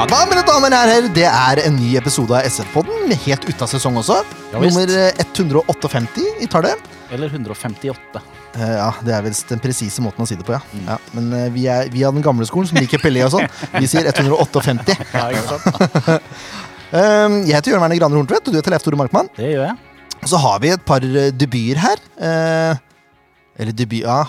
Ja da, mine damer og herrer, det er en ny episode av SF-podden, helt ute av sesong også. Ja. Nummer eh, 158 i tallet. Eller 158. Eh, ja, det er visst den presise måten å si det på, ja. Mm. ja men eh, vi er vi er den gamle skolen som liker Pelé og sånn. Vi sier 158. Ja, ikke sant? Eh, jeg heter Jørn Werner Graner Horntvedt, og du heter Leif Tore Markmann. Det gjør jeg. Så har vi et par eh, debuter her. Eller debut, ja.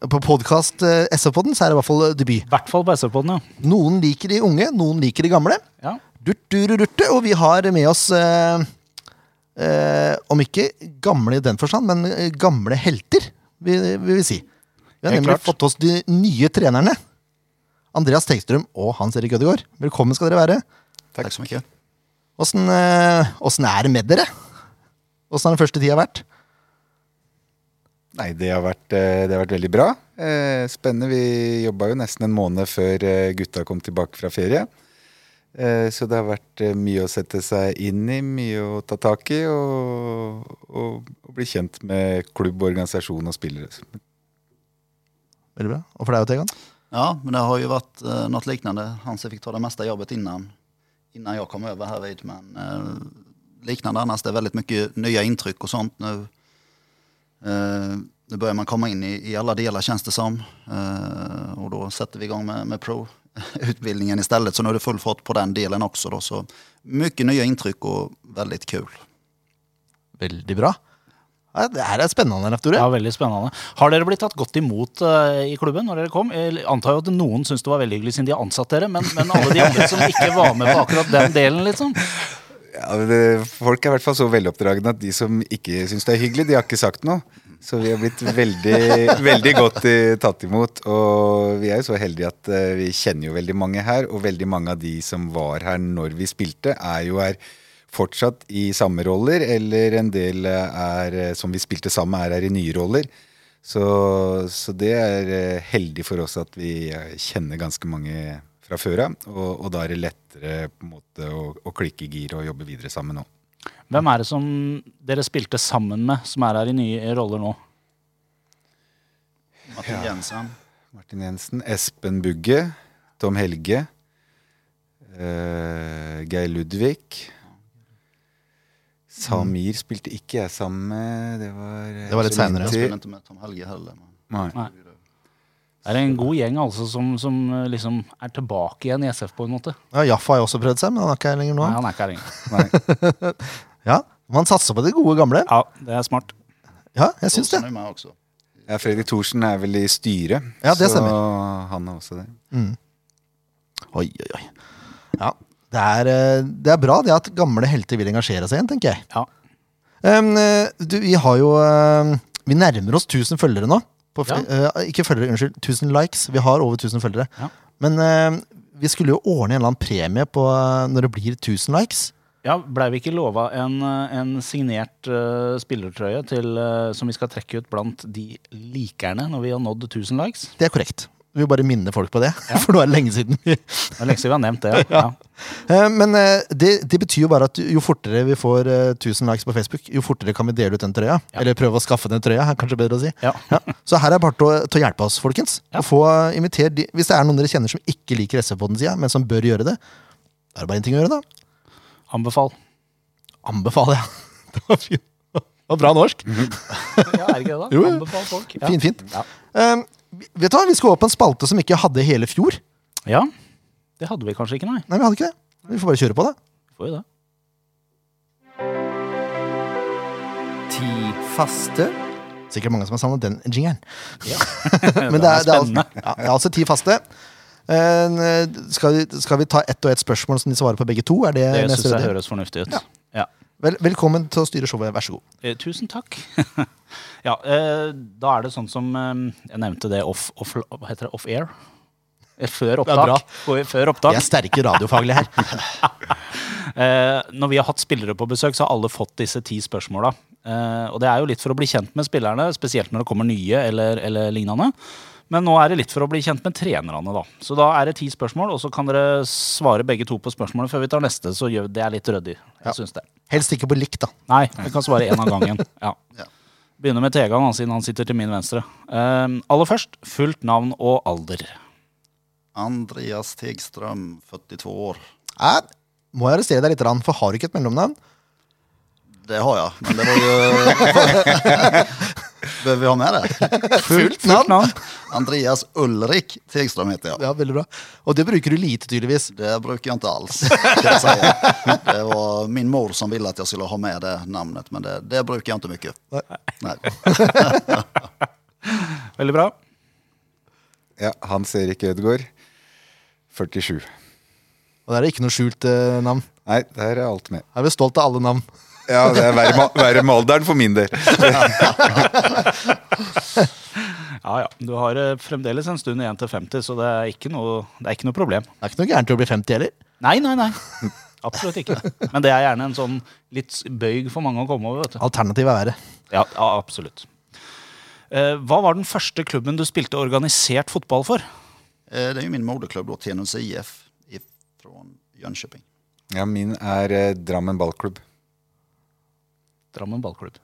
På podkast eh, SV-podden så er det i hvert fall eh, debut. I hvert fall på SV-podden, ja. Noen liker de unge, noen liker de gamle. ja. Durturururte, og vi har med oss eh, eh, Om ikke gamle i den forstand, men eh, gamle helter, vil, vil vi si. Vi har Helt nemlig klart. fått oss de nye trenerne. Andreas Tegstrøm og Hans Erik Ødegaard. Velkommen skal dere være. Takk så mye. Åssen eh, åssen er det med dere? Åssen har den første tida vært? Nei, det har vært, eh, det har vært veldig bra. Eh, Spennende. Vi jobba jo nesten en måned før eh, gutta kom tilbake fra ferie. Eh, Så det har vært mye å sette seg inn i, mye å ta tak i, og, og, og bli kjent med klubb, organisasjon og spillere. Veldig bra. Og for deg, Tegan? Ja, men det har jo vært noe något liknande. Hanse fikk ta det meste jobbet innan, innan jag kom over hervid. Men uh, lignende annars, det er veldig mye nye inntrykk og sånt nu. Eh, nu börjar man komma in i, i alla delar känns det som. Eh, och då sätter vi igång med, med pro-utbildningen istället. Så nu är det full fart på den delen också. Då. Så mycket nya intryck och väldigt kul. Veldig bra. Ja, det her er spennende, Leif Tore. ja, veldig spennende. Har dere blitt tatt godt imot uh, i klubben når dere kom? Jeg antar jo at noen syns det var veldig hyggelig siden de har ansatt dere, men, men alle de andre som ikke var med på akkurat den delen, liksom? Ja, det, folk er i hvert fall så veloppdragne at de som ikke syns det er hyggelig, de har ikke sagt noe. Så vi har blitt veldig, veldig godt i, tatt imot. Og vi er jo så heldige at eh, vi kjenner jo veldig mange her. Og veldig mange av de som var her når vi spilte, er jo her fortsatt i samme roller. Eller en del er, eh, som vi spilte sammen, er her i nye roller. Så, så det er eh, heldig for oss at vi eh, kjenner ganske mange fra før av. Og, og da er det lettere på en måte å, å klikke i gir og jobbe videre sammen nå. Hvem er det som dere spilte sammen med, som er her i nye roller nå? Martin Jensen. Martin Jensen, Espen Bugge, Tom Helge, Uh, Geir Ludvig. Samir spilte ikke jeg sammen med. Det var, eh, Det var litt med Tom Helge heller. Men... Nei. Nei. Det er en god gjeng altså som, som eh, liksom er tilbake igjen i SF på en måte. Ja, Jaffa har jo også prøvd seg, men han er ikke her lenger nå. Nei, han er ikke her lenger. Ja, Man satser på de gode gamle. Ja, det er smart. Ja, jeg syns det. Med också. Ja, Fredrik Thorsen er vel i styret, Ja, det så stemmer. han er også det. Oi, oi, oi. Ja, det er, eh, det er bra det at gamle helter vil engasjere seg igjen, tenker jeg. Ja. Um, du, vi har jo um, Vi nærmer oss 1000 følgere nå. Fe- eh, ikke følgere, unnskyld. 1000 likes. Vi har over 1000 følgere. Ja. Men uh, vi skulle jo ordne en eller annen premie på uh, når det blir 1000 likes. Ja, Blei vi ikke lova en, en signert uh, spillertrøye til, som vi skal trekke ut blant de likerne når vi har nådd 1000 likes? Det er korrekt. Vi bare minne folk på det, for nå er det lenge siden. vi Det er lenge siden vi har nevnt det. Ja. ja. Men eh, det, det betyr jo bare at jo fortere vi får eh, 1000 likes på Facebook, jo fortere kan vi dele ut den trøya. Ja. Eller prøve å skaffe den trøya, er kanskje bedre å si. Ja. Ja. Så her er det bare til å, til å hjelpe oss, folkens. Ja. Få invitere de, hvis det er noen dere kjenner som ikke liker SV på den sida, men som bør gjøre det, da er det bare én ting å gjøre, da. Anbefal. Anbefal, ja. Det var fint. Det var bra norsk. Ja, er det ikke det, da? Jo. Anbefal folk. Ja. Fint, fint. Ja. Um, vet du hva, Vi skal opp på en spalte som ikke hadde hele fjor. ja. Det hadde vi kanskje ikke, nei. Nei, vi hadde ikke det. Vi får bare kjøre på det. Får jo det. Ti faste. Sikkert mange som har savnet den jingeren. Ja. Men det er, det, er altså, ja, det er altså ti faste. Eh, skal, vi, skal vi ta ett og ett spørsmål som de svarer på begge to? Er det, Det syns jeg høres fornuftig ut. Ja. Vel, velkommen til å styre showet. Vær så god. Eh, tusen takk. ja, eh, da er det sånn som eh, Jeg nevnte det off, off Hva heter det? Off-air? Eh, Før opptak. Før- opptak. Vi er sterke radiofaglige her. Eh, når vi har hatt spillere på besøk, så har alle fått disse ti spørsmåla. Eh, og det er jo litt for å bli kjent med spillerne, spesielt når det kommer nye eller, eller lignende. Men nå er det litt for å bli kjent med trenerne, da. Så da er det ti spørsmål, og så kan dere svare begge to på spørsmålene før vi tar neste. Så gjør det er litt ryddig. Jeg Ja. det. Helst ikke på likt, da. Nei, vi kan svare én av gangen. Ja. Ja. Begynner med Tegan, siden han sitter til min venstre. Eh, aller først, fullt navn og alder. Andreas Tegstrøm, 42 år. Æ, må jeg arrestere deg litt, for har du ikke et mellomnavn? Det har jeg, men det var ju... Behöver vi ha med det? Fullt navn? Navn? Andreas Ulrik Tegstrøm heter jeg. Ja, veldig bra. Og det bruker du lite, tydeligvis. Det bruker jeg ikke alls. Kan si. Det var min mor som ville at jeg skulle ha med det navnet, men det, det bruker jeg ikke mye. Nei. Nei. Veldig bra. Ja, Hans Erik Ødegaard. 47. Og der er ikke noe skjult eh, navn. Nei, der er alt med. Jeg er vi stolt av alle navn. Ja, det er verre med- verre med alderen for min del. Ja, ja. Du har eh, fremdeles en stund igjen til 50, så det er ikke noe, det er ikke noe problem. Det er ikke noe gærent i å bli 50 heller. Nei, nei, nei. Absolutt ikke. Men det er gjerne en sånn litt bøyg for mange å komme over. vet du. Alternativet er verre. Ja, ja absolutt. Eh, hva var den første klubben du spilte organisert fotball for? Eh, Det är ju min moderklubb då, Tenus IF från Jönköping. Ja, min er eh, Drammen ballklubb. Drammen ballklubb.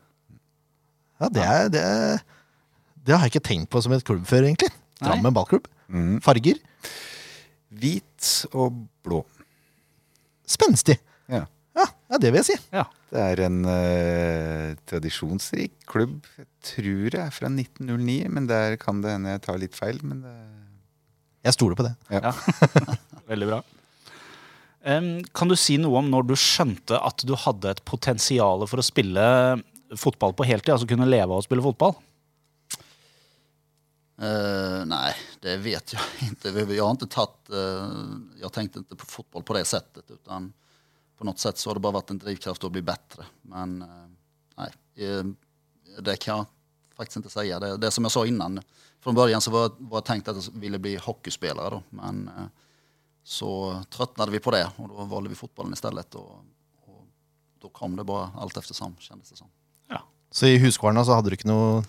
Ja, det, er, det, det har jeg ikke tenkt på som et klubb før, egentlig. Nei. Drammen ballklubb. Mm. Farger. Hvit og blå. Spenstig. Ja. Ja, ja, det vil jeg si. Ja. Det er en uh, tradisjonsrik klubb. Jeg tror det er fra 1909, men der kan det hende jeg tar litt feil. Men det, Jeg stoler på det. Ja. Veldig bra. Kan du si noe om når du skjønte at du hadde et potensial for å spille fotball på heltid? Altså kunne leve av å spille fotball? Uh, nei, det vet jeg ikke. Jeg har ikke tatt uh, Jeg tenkte ikke på fotball på det settet. utan på noe sett så har det bare vært en drivkraft å bli bedre. Men uh, nei, det kan jeg faktisk ikke si. Det, det som jeg sa innan, fra begynnelsen var, var jeg tenkt at jeg ville bli hockeyspiller. men eh, så tröttnade vi på det och då valde vi fotbollen istället och, och då kom det bara allt eftersom kändes det som. Ja. Så i Huskvarna så hadde du ikke noe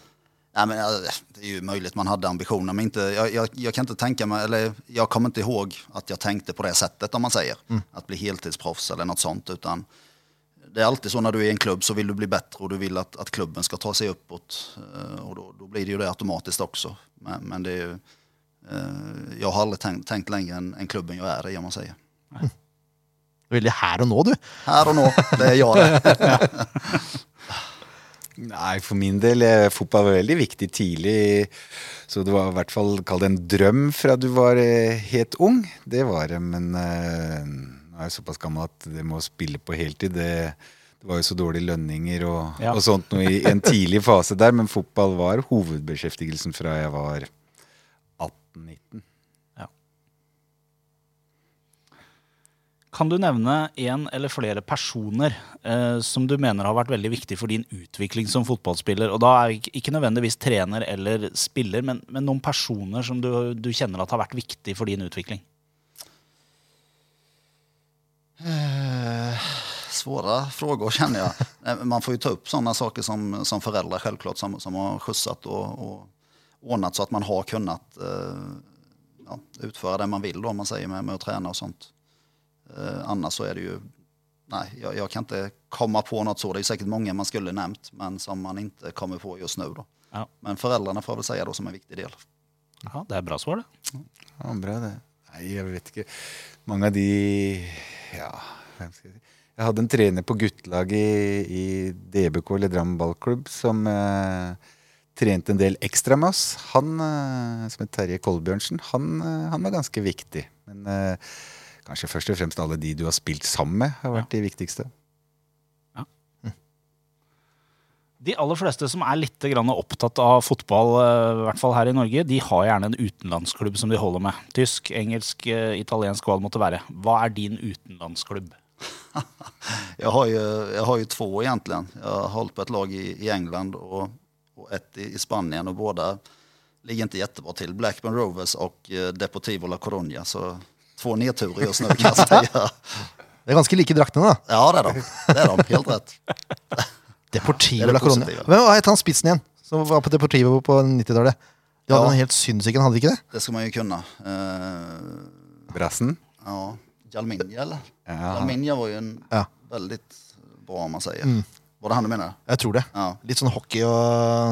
Nej, men, det är ju möjligt man hade ambitioner, men inte, jag, jag, jag kan inte tänka mig, eller jag kommer inte ihåg att jag tänkte på det sättet om man säger. Att bli heltidsproffs eller något sånt. Utan det är alltid så när du är i en klubb så vill du bli bättre och du vill att, att klubben ska ta sig uppåt. og Och då, då blir det ju det automatiskt också. Men, men det är ju, eh, jag har aldrig tänkt, tänkt längre än, än klubben jag är i om man säger. Veldig her og nå, du. Här och nå, det är jag det. Nei, for min del eh, fotball var veldig viktig tidlig. Så det var i hvert fall kall det en drøm fra du var eh, helt ung. Det var det, men eh, nå er jeg såpass gammel at det med å spille på heltid det, det var jo så dårlige lønninger og, Ja. og sånt noe i en tidlig fase der. Men fotball var hovedbeskjeftigelsen fra jeg var 18-19. Kan du nevne en eller flere personer eh, som du mener har vært veldig viktig for din utvikling som fotballspiller? Og da er ikke, ikke nødvendigvis trener eller spiller, men, men noen personer som du, du kjenner at har vært viktig for din utvikling? Eh, Svåra frågor känner jag. Eh, Man får ju ta upp sådana saker som, som föräldrar självklart som, som har skjutsat och, och ordnat så att man har kunnat eh, ja, utföra det man vill då, om man säger med, med att träna och sånt. Eh, annars så är det ju, nej, jag, jag kan inte komma på något så. Det är säkert många man skulle nämnt, men som man inte kommer på just nu då. Ja. Men föräldrarna får jag väl säga då som en viktig del. Ja, Det er bra svar, det. Ja, bra det. Nei, jeg vet ikke. Mange av de Ja, hvem skal jeg si. Jeg hadde en trener på guttelaget i, i DBK, eller Drammen ballklubb, som eh, trente en del ekstra med oss. Han, eh, som het Terje Kolbjørnsen, han, eh, han var ganske viktig. Men eh, kanskje først og fremst alle de du har spilt sammen med, har vært de viktigste. De aller fleste som er litt grann opptatt av fotball, eh, i hvert fall her i Norge, de har gjerne en utenlandsklubb som de holder med. Tysk, engelsk, italiensk, hva det måtte være. Hva er din utenlandsklubb? jeg, har, jo, jag har ju två egentligen. Jeg har holdt på et lag i, i England och, och ett i, Spanien och båda ligger inte jättebra till. Blackburn Rovers och eh, Deportivo La Coruña. Så två nedturer just nu kan jag säga. Det er ganske like drakterna da. Ja det är de. Det är de, helt rätt. Deportivo Det La Coruña. Vem var het han spissen igjen, som var på Deportivo på 90-tallet? De hadde Ja. en helt sinnssyk en, hadde de ikke det? Det ska man ju kunna. Uh, Brassen. ja, Jalminja eller? Ja. Jalminja var ju en Ja. väldigt bra om man säger. Var det han du menar? Jeg tror det. Ja. Litt sånn hockey og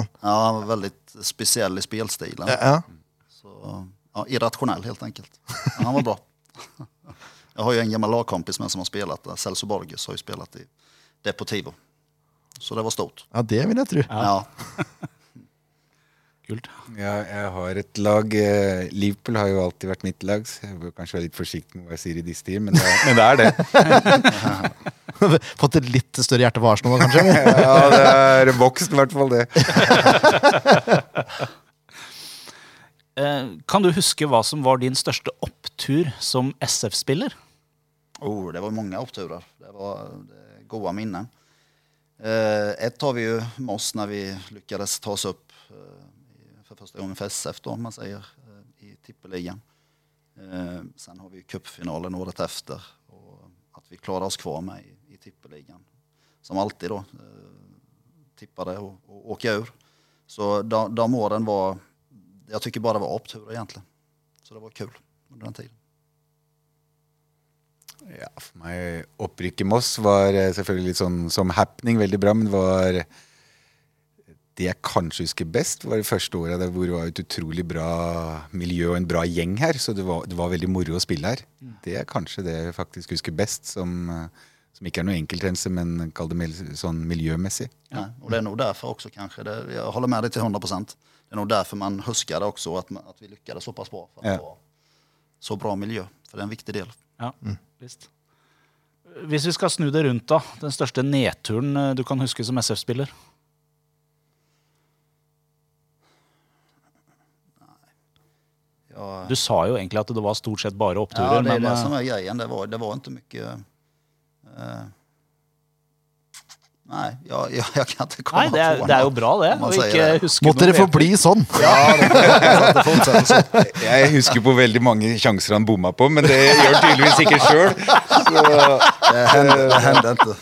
Ja, han var veldig speciell i spelstilen. Ja. ja. Så, ja, irrationell helt enkelt. Men han var bra. Jeg har jo en gammel lagkompis med som har spelat der. Celso Borges har jo spelat i Deportivo. Så det var stort. Ja, det vil jeg tro. Ja. Kult. Ja, jeg har et lag eh, Liverpool har jo alltid vært mitt lag, så jeg bør kanskje være litt forsiktig med hva jeg sier i disse tider, men det er, men det, er det. Fått et litt større hjerte for Arsenal, kanskje? Ja, det er vokst i hvert fall, det. Eh, kan du huske hva som var din største opptur som SF-spiller? Oh, det var mange oppturer. Det var gode minner. goda. Eh, ett har vi jo med oss når vi lyktes ta oss upp eh, första gången för SF då, om man säger, eh, i tippeligan. Eh, sen har vi cupfinalen året efter och att vi klarade oss kvar med i, i tippeligan. Som alltid då eh, tippade och, och åka ur. Så de, de åren var, jag tycker bara det var oppturer egentligen. Så det var kul under den tiden. Ja, for meg opprykket Moss var eh, selvfølgelig litt sånn som happening, veldig bra, men det var det jeg kanskje husker best, var det første året hvor det var et utrolig bra miljø og en bra gjeng her. Så det var, det var veldig moro å spille her. Det er kanskje det jeg faktisk husker best, som, som ikke er noe enkeltrense, men kall det sånn miljømessig. Ja, og det er noe derfor også, kanskje. det, jeg holder med deg til 100 procent. Det er noe derfor man husker det også, at, man- att vi lyckades såpass bra. For att Ja. så bra miljø. For det er en viktig del. Ja, visst. Hvis vi skal snu det rundt, da. Den største nedturen eh, du kan huske som SF-spiller? Du sa jo egentlig at det var stort sett bare oppturer, ja, det er men det eh, som er greia. Det var, det var ikke mye uh, Nei, ja, ja, jeg, kan ikke komme Nei, det er, på det er jo bra, det. Å ikke det. huske Måtte dere forbli få bli sånn! Ja, det, det. Jeg husker på veldig mange sjanser han bomma på, men det gjør han tydeligvis ikke sjøl. Det hände inte.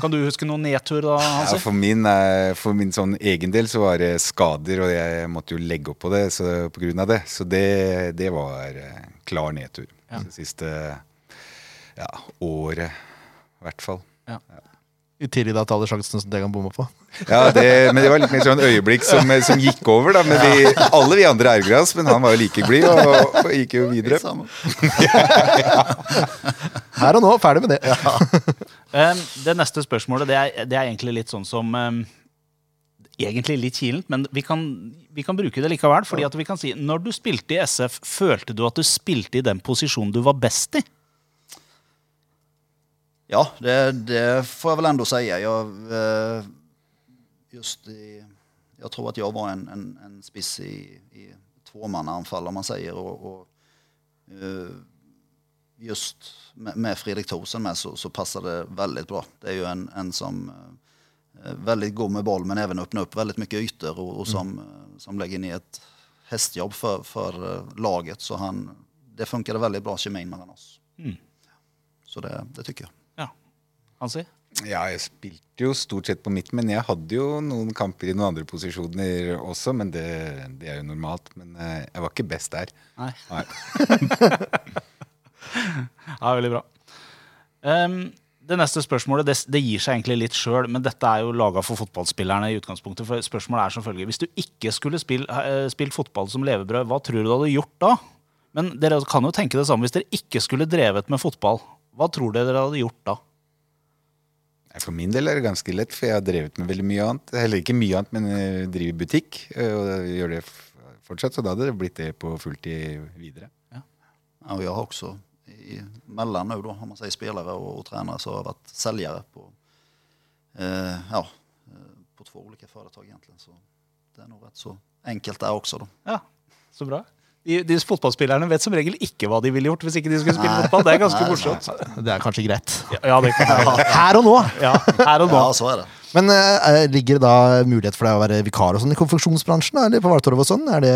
Kan du huske noen nedtur, da, Ja, for, min, eh, for min sånn egen del så var det skader, og jeg måtte jo legge opp på det så, på grunn av det. Så det, det var eh, klar nedtur. Det siste ja, året, i hvert fall. I tillegg til alle sjansene som dere kan bomme på. Ja, det, Men det var litt mer sånn øyeblikk som, som gikk over. da Men vi, Alle vi andre ergra oss, men han var jo like blid og, og gikk jo videre. Samma. Her og nå, ferdig med det. Um, det neste spørsmålet det er, det er egentlig litt sånn som um, Egentlig litt kilent, men vi kan, vi kan bruke det likevel. fordi at vi kan si, Når du spilte i SF, følte du at du spilte i den posisjonen du var best i? Ja, det, det får jeg vel enda si. Jeg, eh, just i, jeg tror at jeg var en, en, en spiss i, i tvåmannaanfall om man sier. og, og eh, just med, med Fredrik Thorsen med så, så passar det väldigt bra. Det är ju en, en som er är väldigt god med boll men även öppnar upp väldigt mycket ytor och, och som, mm. som lägger ner ett hästjobb för, för eh, laget. Så han, det funkade väldigt bra kemin mellan oss. Mm. Så det, det tycker jag. Ja. Hansi? Ja, jeg spilte jo stort sett på midten, men jeg hadde jo noen kamper i noen andre posisjoner også. Men det, det er jo normalt. Men eh, jeg var ikke best der. Nei. Nei. Ja, veldig bra. Um, det neste spørsmålet det, det gir seg egentlig litt sjøl, men dette er jo laga for fotballspillerne. i utgangspunktet, for Spørsmålet er som følger. Hvis du ikke skulle spill, eh, spilt fotball som levebrød, hva tror du du hadde gjort da? Men dere kan jo tenke det samme. Hvis dere ikke skulle drevet med fotball, hva tror dere dere hadde gjort da? For min del er det ganske lett, for jeg har drevet med veldig mye annet. Heller ikke mye annet, men jeg driver butikk. eh, Og gjør det fortsatt, så da hadde det blitt det på fulltid videre. Ja, og jeg har också i, mellom nu da. säger spelare och, og tränare, så har vært selgere på, eh, ja, eh, på två olika företag egentlig. Så det er nå rett så enkelt det også, da. Ja, Så bra. De, de fotballspillerne vet som regel ikke hva de ville gjort hvis ikke de skulle spille Nei. fotball. Det er ganske Nei, morsomt. Det er kanskje greit. Ja, ja, det kan jeg. Her og nå! Ja, her og nå. Ja, så er det. Men uh, ligger det da mulighet for deg å være vikar og sånn i konfeksjonsbransjen? da, Eller på Valtorv og sånn? Er det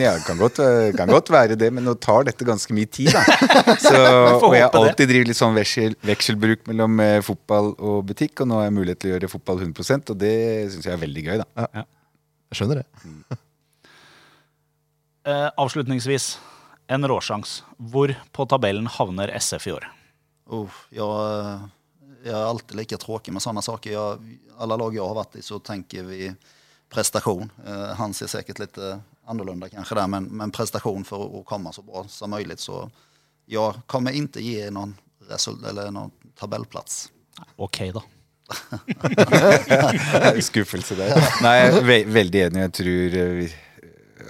Ja, kan godt, eh, kan godt være det, men nå tar dette ganske mye tid, da. Så, og jeg har alltid drevet litt sånn veksel, vekselbruk mellom fotball og butikk, og nå har jeg mulighet til å gjøre fotball 100 og det syns jeg er veldig gøy, da. Jeg skjønner det. Eh, avslutningsvis, en råsjans. Hvor på tabellen havner SF i år? Oh, jeg, jeg, er alltid like tråkig med sånne saker. Jeg, alle lag jeg har vært i så tenker vi prestasjon. Eh, han ser sikkert litt annorlunda kanskje der, men, men prestasjon for å komme så bra som mulig. Så jeg kommer ikke gi noen, noen eller någon tabellplats. Ok, da. Skuffelse der. Nei, jeg er ve veldig enig. Jeg tror eh, vi,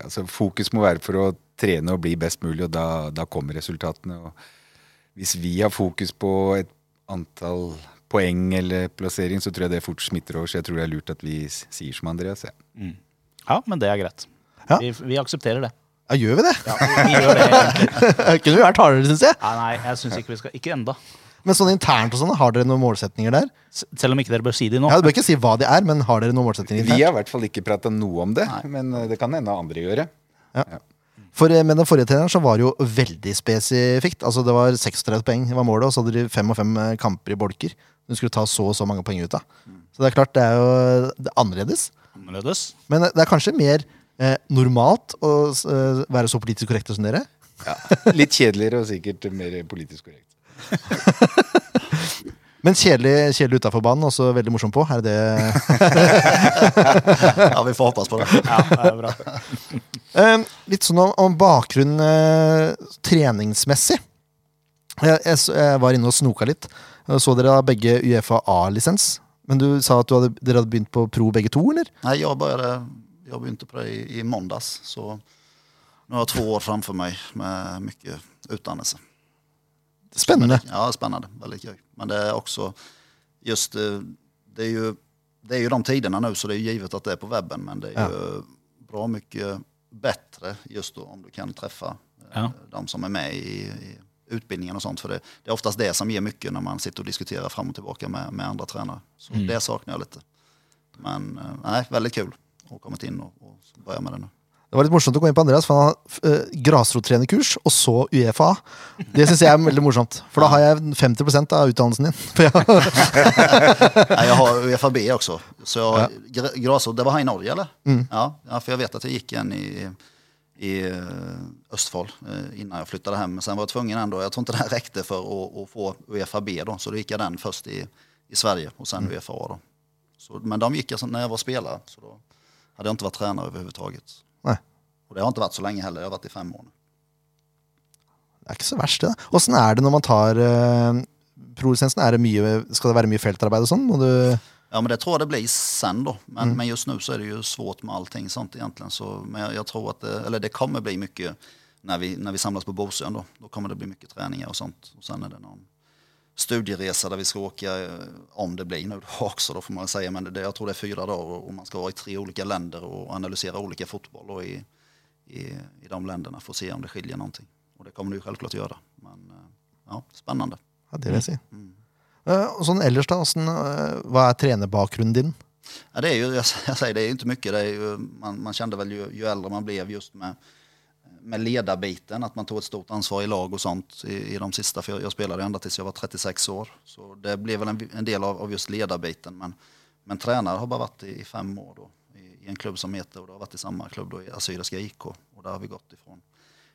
altså, Fokus må være for å trene og bli best mulig, og da, da kommer resultatene. Og hvis vi har fokus på et antall poeng eller plassering, så tror jeg det fort smitter over. Så jeg tror det er lurt at vi sier som Andreas. Ja. Ja, men det er greit. Ja. Vi, vi aksepterer det. Ja, gjør vi det? Ja, vi, vi gjør det egentlig. Kunne vi vært hardere, syns jeg. Nei, nei, jeg syns ikke vi skal Ikke enda. Men sånn internt og sånn, har dere noen målsetninger der? S- Selv om ikke dere bør si de nå. Ja, Du bør ikke si hva de er, men har dere noen målsetninger Vi har i hvert fall ikke prata noe om det, men eh, det kan hende andre gjør det. For eh, Med den forrige treneren så var det jo veldig spesifikt. Altså Det var 36 poeng var målet, og så hadde de fem og fem eh, kamper i bolker. Du skulle ta så og så mange poeng ut av. Så det er klart, det er jo det er annerledes. Annerledes. Men det er kanskje mer eh, normalt å eh, være så politisk korrekte som dere? Ja. Litt kjedeligere og sikkert mer politisk korrekt. Men kjedelig, kjedelig utafor banen, også veldig morsom på. Er det Ja, vi får hoppas på det. Ja, det er bra. Eh, litt sånn om, om bakgrunn uh, treningsmessig. Jeg, jeg, jeg var inne og snoka litt. Jeg så dere har begge Uefa A-lisens. Men du sa at du hadde, dere hadde begynt på pro begge to, eller? Nei, jeg, bare, jeg begynte på det i, i måndags. Så nå har jeg to år framfor meg med mye utdannelse. Spennende. Ja, spännande. Väldigt kul. Men det är också just, eh, det är ju, det är ju de tiderna nu så det är jo givet att det är på webben. Men det är Ja. ju bra mycket bättre just då om du kan träffa eh, Ja. de som är med i, i utbildningen och sånt. För det, det är oftast det som ger mycket när man sitter och diskuterar fram och tillbaka med, med andra tränare. Så det saknar jag lite. Men eh, nej, väldigt kul att kommit in och, och börja med det nu. Det var litt morsomt å gå inn på Andreas, for han har uh, grasrottrenerkurs, og så Uefa. Det syns jeg er veldig morsomt, for da har jeg 50% av utdannelsen din. Nei, jeg, har UFAB også. Så ja. Grasrot, det var her i Norge eller? Ja, ja, for jeg vet at jeg gikk en i, i Østfold Östfold eh, innan jag flyttade hem. Men sen var jeg tvungen ändå, jeg tror ikke det rekte for å, å få UFAB då. Så da gikk jeg den først i, i Sverige og sen UFA då. Så, men de gikk jeg når jeg var spiller, Så da hadde jeg ikke vært trener överhuvudtaget. Och det har ikke vært så lenge heller, Det har vært i fem måneder. det er ikke så verst, det. Åssen er det når man tar uh, prolisensen? Det mye, skal det være mye feltarbeid og sånn? Du Ja men det tror jeg det blir sen da. Men, men just nu så er det jo svårt med allting sant, egentligen. Så, men jeg, jag tror at det, eller det kommer bli mye når vi, når vi samles på Bosøen, da. Da kommer det bli mye treninger og sånt. Og sen er det noen studieresa der vi skal åka, eh, om det blir noe også, da, får man si. Men det, jeg tror det er fire dager, og man skal være i tre ulike länder og analysere ulike fotboll og i, i, i de länderna för att se om det skiljer någonting. Och det kommer det ju självklart göra. Men eh, ja, spännande. Ja, det vil jeg si. Mm. og sånn ellers, da. sånn, uh, hva er trenerbakgrunnen din? Ja, det är ju, jag, jag säger, det är ju inte mycket. Det är ju, man, man kände väl ju, ju äldre man blev just med, med ledarbiten, att man tog ett stort ansvar i lag och sånt i, i de sista, för jeg jag spelade ända tills jag var 36 år. Så det blev väl en, en del av, av just ledarbiten. Men, men tränare har bara varit i, i fem år då, i, en klubb som heter, och det har varit i samma klubb då, i Assyriska IK. Och där har vi gått ifrån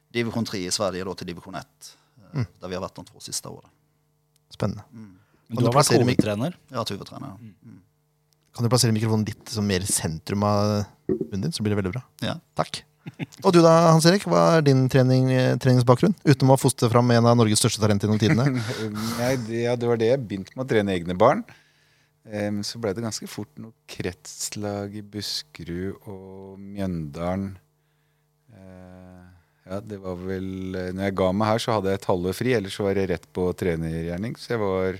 division 3 i Sverige då till division 1, Mm. där vi har varit de två sista åren. Spennende. Men du du har vært hovedtrener? Ja, hovedtrener. Jag mm. Kan du plassere mikrofonen litt som mer sentrum av munnen din, så blir det veldig bra. Ja. Takk. Og du da, Hans Erik? Hva er din trening, eh, treningsbakgrunn? Utenom å fostre fram en av Norges største talenter gjennom tidene. Ja, det var det jeg begynte med å trene egne barn. Men så ble det ganske fort noe kretslag i Buskerud og Mjøndalen. Eh, Ja, det var vel Når jeg ga meg her, så hadde jeg et halvår fri. Ellers så var jeg rett på trenergjerning. Så jeg var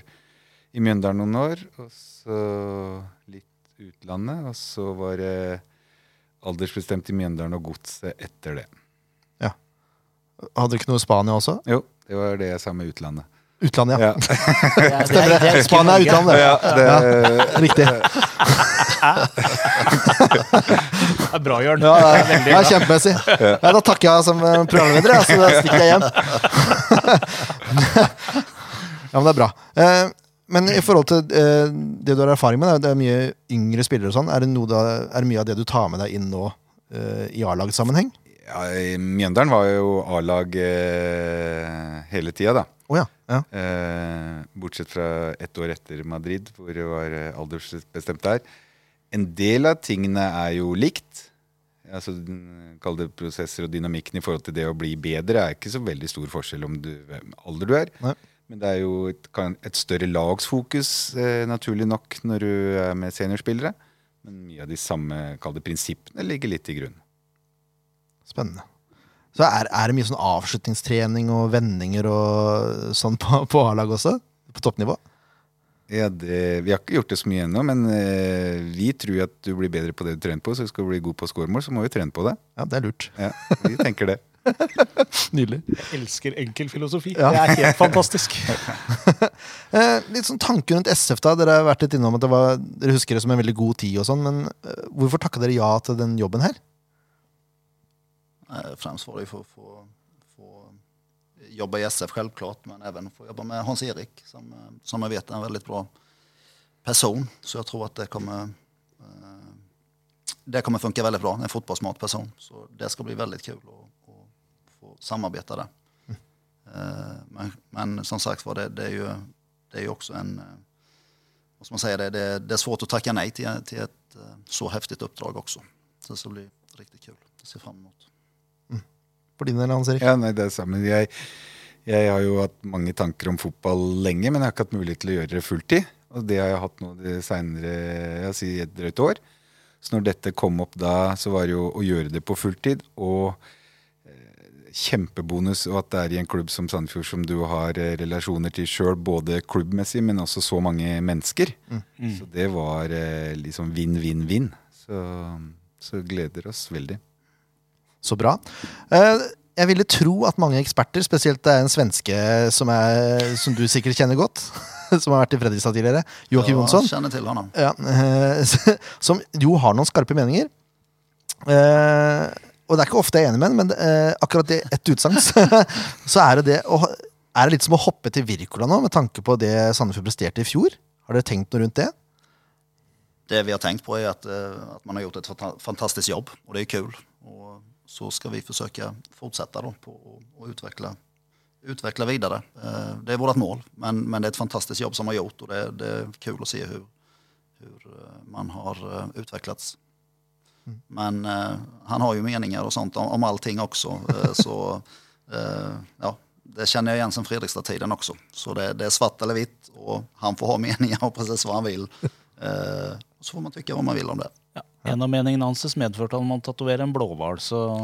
i Mjøndalen noen år, og så litt utlandet. Og så var jeg aldersbestemt i Mjøndalen og Godset etter det. Hadde du ikke noe i Spania også? Jo, det var det jeg sa med utlandet. Utlandet, ja. Ja, Stemmer det. Spania er utlandet. ja det, Riktig. Det er bra, Jørn. Ja, det er, det er kjempemessig. Ja, da takker jeg som eh, programleder, ja, så da stikker jeg hjem. Ja, men det er bra. Eh, Men i forhold til eh, det du har erfaring med, det er mye yngre spillere og sånn. Er det, er det mye av det du tar med deg inn nå i A-lagssammenheng? Ja, Mjøndalen var jo A-lag eh, hele tida, da. Oh, ja. ja. Eh, bortsett fra ett år etter Madrid, hvor det var eh, aldersbestemt der. En del av tingene er jo likt. altså, Kall det prosesser og dynamikken i forhold til det å bli bedre, er ikke så veldig stor forskjell om du, hvem alder du er. Nei. Men det er jo et, et større lagsfokus, eh, naturlig nok, når du er med seniorspillere. Men mye av de samme kall det prinsippene ligger litt i grunn. Spennende. Så er, er det mye sånn avslutningstrening og vendinger og sånn på, på A-lag også? På toppnivå? Ja, det, vi har ikke gjort det så mye ennå, men eh, vi tror at du blir bedre på det du trener på. Så skal du bli god på scoremål, så må vi trene på det. Ja, det er lurt. Ja, vi tenker det. Nydelig. Jeg elsker enkel filosofi. Ja. Det er helt fantastisk. Eh, litt sånn tanke rundt SF, da. Dere har vært litt innom at det var, dere husker det som en veldig god tid og sånn, men eh, hvorfor takka dere ja til den jobben her? Eh, Främst ju för att få, få jobba i SF självklart, men även få jobba med Hans-Erik som, eh, som jag vet är en väldigt bra person. Så jag tror att det kommer, eh, det kommer funka väldigt bra. En fotballsmart person. Så det ska bli väldigt kul att, att få samarbeta där. Eh, Men, men som sagt det, det, är ju, det är ju också en... eh, Vad man säga? Det, det, det är svårt att tacka nej till, till ett eh, så häftigt uppdrag också. Så det ska bli riktigt kul. Det ser fram emot. For din del, Hans Erik? Ja, nei, det er samme. Jeg, jeg har jo hatt mange tanker om fotball lenge, men jeg har ikke hatt mulighet til å gjøre det fulltid. Og det har jeg hatt nå det senere, jeg sier et drøyt år. Så når dette kom opp da, så var det jo å gjøre det på fulltid. Og eh, kjempebonus og at det er i en klubb som Sandefjord som du har eh, relasjoner til sjøl, både klubbmessig, men også så mange mennesker. Så det var eh, liksom vinn-vinn-vinn. Så, så gleder oss veldig. Så bra. Eh, jeg ville tro at mange eksperter, spesielt det er en svenske som, er, som du sikkert kjenner godt, som har vært i Fredrikstad tidligere, Joakim Jonsson, Jag känner till ja, eh, som jo har noen skarpe meninger. Eh, og det er ikke ofte jeg er enig med ham, men akkurat det ett utsagn, så, så er det det Er det litt som å hoppe til Wirkola nå, med tanke på det Sandefjord presterte i fjor? Har dere tenkt noe rundt det? Det vi har tenkt på er at, at man har gjort et fantastisk jobb og det er kul. Och så ska vi försöka fortsätta då på och, och utveckla, utveckla vidare. Eh, Det är vårt mål, men, men det är ett fantastiskt jobb som har gjort och det, det är kul att se hur, hur eh, man har eh, Mm. Men eh, han har ju meningar och sånt om, om allting också. Så eh, ja, det känner jag igen sen Fredrikstad-tiden också. Så det, det är svart eller vitt och han får ha meningar om precis vad han vill. Eh, så får man tycka vad man vill om det. Ja. En av meningene hans medførte han måtte tatovere en blåhval, så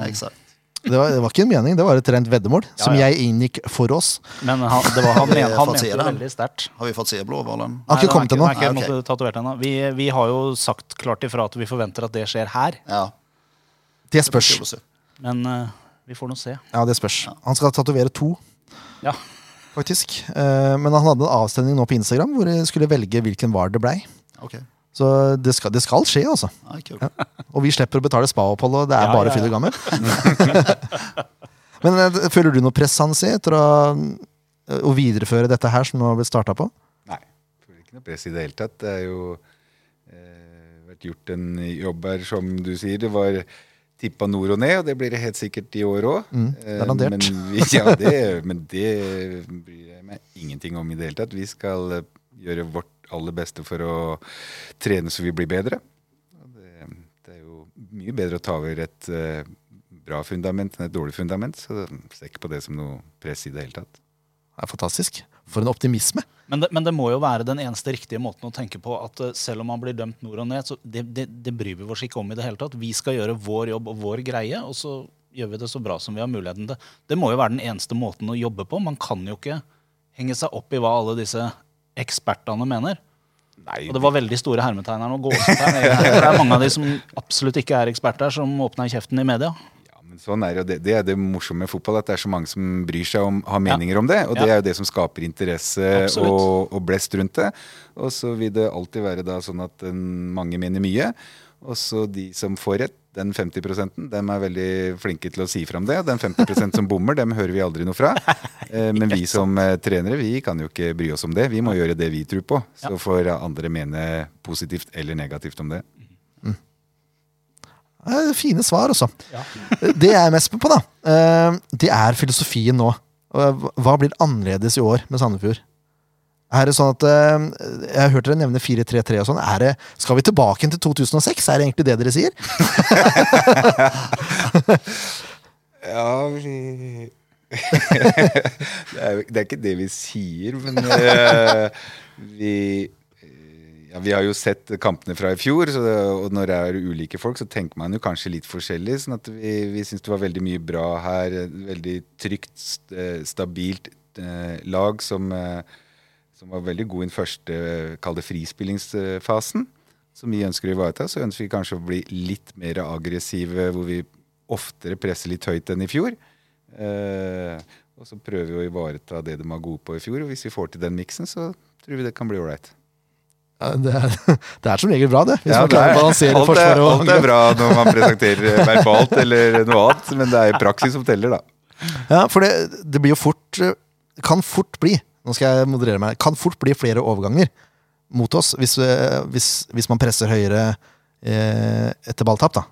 Det var, det var ikke en mening, det var et rent veddemål som ja. jeg inngikk for oss. Men han, det var, han, men, han mente se det veldig sterkt. Har vi fått se blåhvalen? Har ikke kommet ennå. Ah, ok. måtte tatovert ennå. Vi, vi har jo sagt klart ifra at vi forventer at det skjer her, Ja, Det spørs. men uh, vi får nå se. Ja, det spørs. Han skal tatovere to, Ja. faktisk. Uh, men han hadde en avstemning nå på Instagram hvor de skulle velge hvilken var det blei. Okej, Så det skal, det skal skje, altså. ja. Og vi slipper å betale spaopphold, og det er Ja, bare ja, ja. og gammen. Men eh, føler du noe press, Hansi, etter å, eh, å videreføre dette her som nå har blitt starta på? Nei, jeg føler ikke noe press i det hele tatt. Det er jo eh, vært gjort en jobb her, som du sier. Det var tippa nord og ned, og det blir det helt sikkert i år òg. Mm, eh, men, vi, ja, det, men det bryr jeg meg ingenting om i det hele tatt. Vi skal eh, gjøre vårt aller beste for å trene så vi blir bedre. Det, det er jo mye bedre å ta over et eh, bra fundament enn et dårlig fundament, så jeg ser ikke på det som noe press i det hele tatt. Det er fantastisk. For en optimisme. Men det, men det må jo være den eneste riktige måten å tenke på at eh, selv om man blir dømt nord og ned, så det, det, det bryr vi oss ikke om i det hele tatt. Vi skal gjøre vår jobb og vår greie, og så gjør vi det så bra som vi har muligheten til. Det må jo være den eneste måten å jobbe på. Man kan jo ikke henge seg opp i hva alle disse ekspertene mener. Nei, Og det var veldig store hermetegn her nå. gåsetegn, egentlig. For det er mange av de som absolutt ikke er eksperter, som åpner kjeften i media. Ja, men sånn er det, det, det er det morsomme med fotball, at det er så mange som bryr seg om, har meninger om det. Og det Ja. er jo det som skaper interesse og, og blest rundt det. Og så vil det alltid være da sånn at mange mener mye. Og så de som får rett, den 50 dem er veldig flinke til å si fram det. Den 50% som bommer, dem hører vi aldri noe fra. Eh, Men vi som eh, trenere, vi kan jo ikke bry oss om det. Vi må gjøre det vi tror på. Så får andre mene positivt eller negativt om det. Eh, Fine svar, altså. Det jeg er mest på, da, eh, det er filosofien nå. Hva blir annerledes i år med Sandefjord? Er det sånn at eh, Jeg har hørt dere nevne 4-3-3 og sånn. Det, skal vi tilbake til 2006? Er det egentlig det dere sier? Ja, vi det, er, det er ikke det vi sier, men uh, vi eh, ja, Vi har jo sett kampene fra i fjor, det, og når det er ulike folk, så tenker man jo kanskje litt forskjellig. sånn at vi, vi syns det var veldig mye bra her. Veldig trygt, st- stabilt lag som, eh, som var veldig god i den første, eh, kall det frispillingsfasen. Som vi ønsker å ivareta. Så ønsker vi kanskje å bli litt mer aggressive, hvor vi oftere presser litt høyt enn i fjor. Eh, og så prøver vi å ivareta det de var gode på i fjor. Og hvis vi får til den miksen, så tror vi det kan bli ålreit. Ja, det, er, det er som regel bra, det. Hvis Ja, man klarer å balansere forsvaret og alt er bra når man presenterer verbalt eller noe annet, men det er praksis som teller, da. Ja, for det, det blir jo fort eh, Kan fort bli Nå skal jeg moderere meg. Kan fort bli flere overganger mot oss hvis, eh, hvis, hvis man presser høyere eh, etter balltap, da.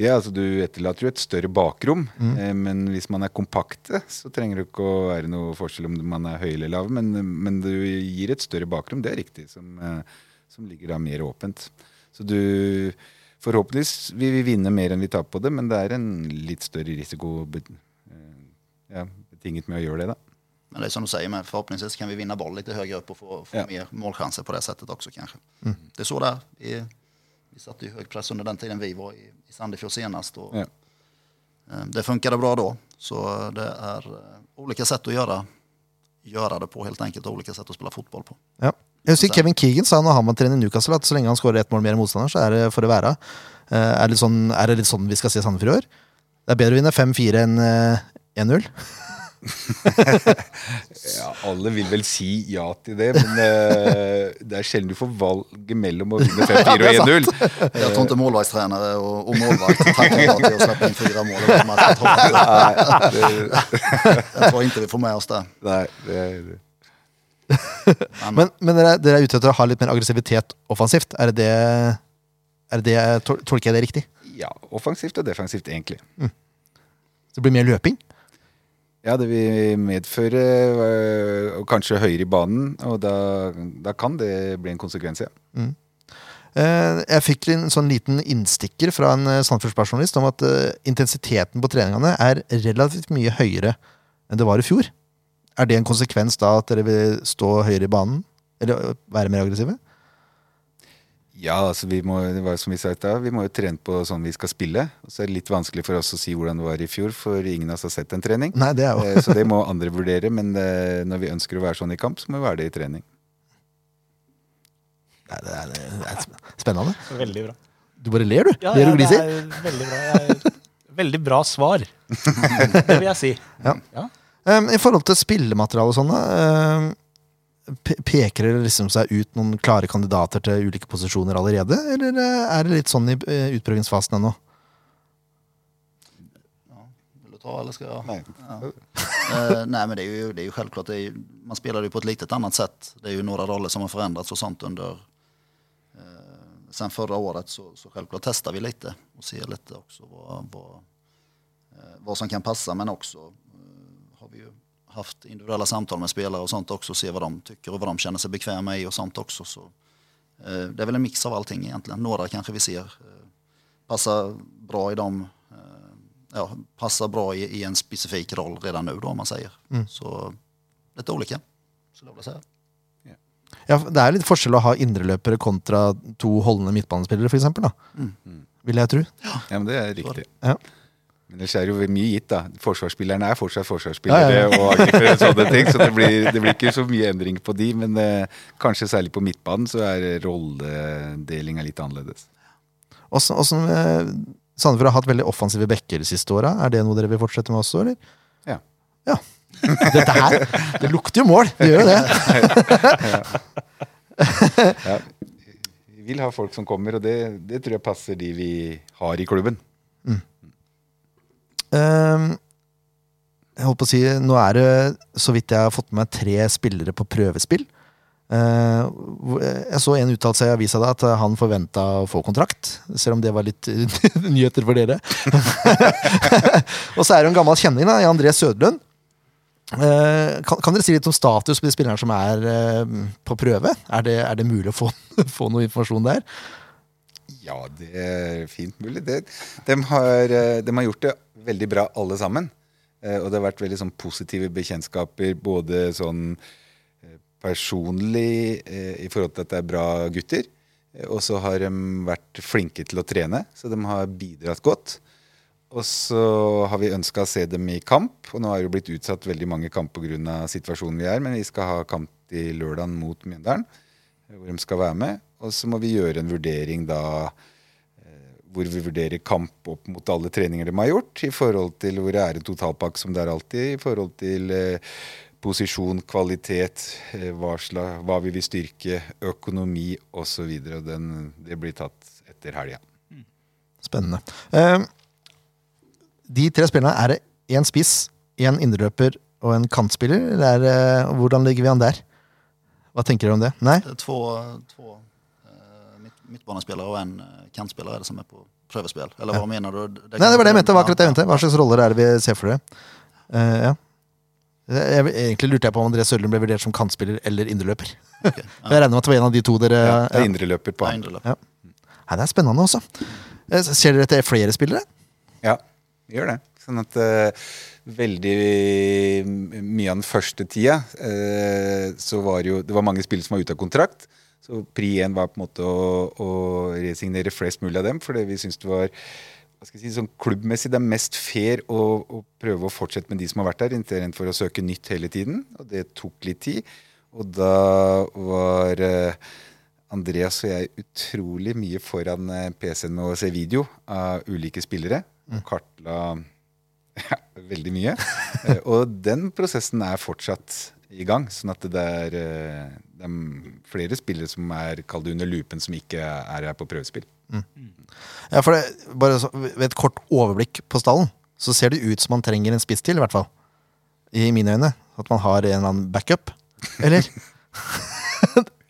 Ja, altså Du etterlater jo et større bakrom, eh, men hvis man er kompakte, så trenger det ikke å være noe forskjell om man er høy eller lav, men, men du gir et større bakrom, det er riktig, som, eh, som ligger da mer åpent. Så du Forhåpentligvis vil vi vinne mer enn vi taper på det, men det er en litt større risiko eh, ja, betinget med å gjøre det, da. Men det är som du säger, men förhoppningsvis kan vi vinna boll lite högre upp och få, få Ja. mer målchanser på det sättet också kanske. Det er så det er. Vi, vi satte ju hög press under den tiden vi var i, i Sandefjord senast. Och, Ja. eh, Det funkade bra då. Så det är eh, olika sätt att göra, göra det på helt enkelt. og Olika sätt att spela fotboll på. Ja. Jeg husker Kevin Keegan sa når han var trener i Newcastle at så lenge han skårer ett mål mer enn motstander, så er det for å være. Eh, Er det, litt sånn, er det litt sånn vi skal se Sandefjord i år? Det er bedre å vinne 5-4 enn eh, 1-0. Ja, alle vil vel si ja til det, men uh, det er sjelden du får valget mellom å vinne 5-4 og 1-0. Jag tror inte målvaktstränare och, og målvakt tackar ja till att släppa in fyra mål. Jag tror, ikke vi får med oss det. Nei, det er Men, men dere, dere er ute etter å ha litt mer aggressivitet offensivt. Er det det, er det, det Tolker jeg det riktig? ja, offensivt og defensivt, egentlig. Så det blir mer løping? Ja, det vil medføre øh, kanskje høyere i banen, og da, da kan det bli en konsekvens, ja. Mm. Jeg fikk en sånn liten innstikker fra en samfunnspersonalist om at eh, intensiteten på treningene er relativt mye høyere enn det var i fjor. Er det en konsekvens da at dere vil stå høyere i banen? Eller være mer aggressive? Ja, altså vi må, det var som vi sa i stad, vi må jo trene på sånn vi skal spille. Og så er det litt vanskelig for oss å si hvordan det var i fjor, for ingen av oss har sett en trening. Nei, det er jo Eh, Så det må andre vurdere, men eh, når vi ønsker å være sånn i kamp, så må vi være det i trening. Nei, det er, det er spennende. Veldig bra. Du bare ler, du. Ja, ler ja, og gliser. er veldig bra. Jeg, veldig bra svar. Det vil jeg si. Um, I forhold til spillemateriale og sånne. um, peker det liksom seg ut noen klare kandidater til ulike posisjoner allerede? Eller uh, er det litt sånn i uh, utprøvingsfasen ennå? vil du ta eller skal jeg? Nei. Ja. uh, nei, men det er jo, det er jo självklart, det er, man spelar ju på et litet annet sett. Det er jo noen roller som har forandret seg sånt under uh, sen förra året så, så självklart testar vi litt og ser litt också vad, vad, uh, vad som kan passe, men också eh, har vi ju haft individuella samtal med spelare och sånt också och se vad de tycker och vad de känner sig bekväma i och sånt också. Så, eh, det är väl en mix av allting egentligen. Några kanske vi ser eh, passar bra i dem, eh, ja, passar bra i, i en specifik roll redan nu då om man säger. Så lite olika, skulle jag vilja säga. Ja, det er litt forskjell å ha indreløpere kontra to holdende midtbanespillere, f.eks. Mm. Vil jeg tro. Ja, men det er riktig. Ja. Men ellers er det jo mye gitt, da. Forsvarsspillerne er fortsatt forsvarsspillere Ja, ja, og angriper og sånne ting, så det blir, det blir ikke så mye endring på de. Men eh, kanskje særlig på midtbanen så er rolledelinga litt annerledes. Åssen åssen, eh, Sandefjord har hatt veldig offensive backer de siste åra. Er det noe dere vil fortsette med også, eller? Ja. Ja. Dette her, det lukter jo mål! Det gjør jo det. Ja. Vi vil ha folk som kommer, og det, det tror jeg passer de vi har i klubben. Ehm, jeg holdt på å si, Nå er det, så vidt jeg har fått med meg, tre spillere på prøvespill. Eh, jeg så en uttalelse i avisa at han forventa å få kontrakt. Selv om det var litt nyheter for dere. og så er det en gammel kjenning, da, André Sødlund. Eh, kan, kan dere si litt om status på de spillerne som er eh, på prøve? Er det, er det mulig å få, få noe informasjon der? Ja, det er fint mulig. Det, de, har, eh, de har gjort det veldig bra, alle sammen. Eh, Og det har vært veldig sånn positive bekjentskaper, både sånn eh, personlig eh, i forhold til at det er bra gutter. Og så har de vært flinke til å trene, så de har bidratt godt. Og så har vi ønska å se dem i kamp, og nå har det blitt utsatt veldig mange kamp pga. situasjonen vi er, men vi skal ha kamp i lørdagen mot Mjøndalen, hvor de skal være med. Og så må vi gjøre en vurdering da hvor vi vurderer kamp opp mot alle treninger de har gjort, i forhold til hvor det er en totalpakke som det er alltid, i forhold til eh, posisjon, kvalitet, eh, hva, slag, hva vi vil styrke, økonomi osv. Det blir tatt etter helga. Spennende. Eh, de tre spillerne, er det én spiss, én indreløper og en kantspiller? Eller er, hvordan ligger vi an der? Hva tenker dere om det? Nei? Det er Två, två eh, mitt, midtbanespillere og en kantspiller er det som er på prøvespill. Eller hva mener du? Nei, det var det jeg mente. det var akkurat det jeg mente. Hva slags roller er det vi ser for dere? Uh, ja. Jeg, egentlig lurte jeg på om André Sørlund ble vurdert som kantspiller eller indreløper. Ok, Jeg regner med at det var en av de to dere Ja, det er ja. indreløper på Ja, han. Ja. Nei, Det er spennende også. Eh, Ser dere etter flere spillere? Ja, vi gjør det. Sånn at uh, veldig mye av den første tida uh, så var jo Det var mange spillere som var ute av kontrakt. Så pri én var på en måte å, å resignere flest mulig av dem, fordi vi syntes det var hva skal jeg si, sånn klubbmessig det er mest fair å, å prøve å fortsette med de som har vært der, enn for å søke nytt hele tiden. Og det tok litt tid. Og da var eh, Andreas og jeg utrolig mye foran eh, PC-en med å se video av ulike spillere. Og kartla ja, veldig mye. Eh, og den prosessen er fortsatt i gang. Sånn at det er, eh, det er flere spillere som er kall det under lupen, som ikke er her på prøvespill. Ja, for det, bare så, Ved et kort overblikk på stallen så ser det ut som man trenger en spiss til, i hvert fall. I mine øyne. At man har en eller annen backup. Eller?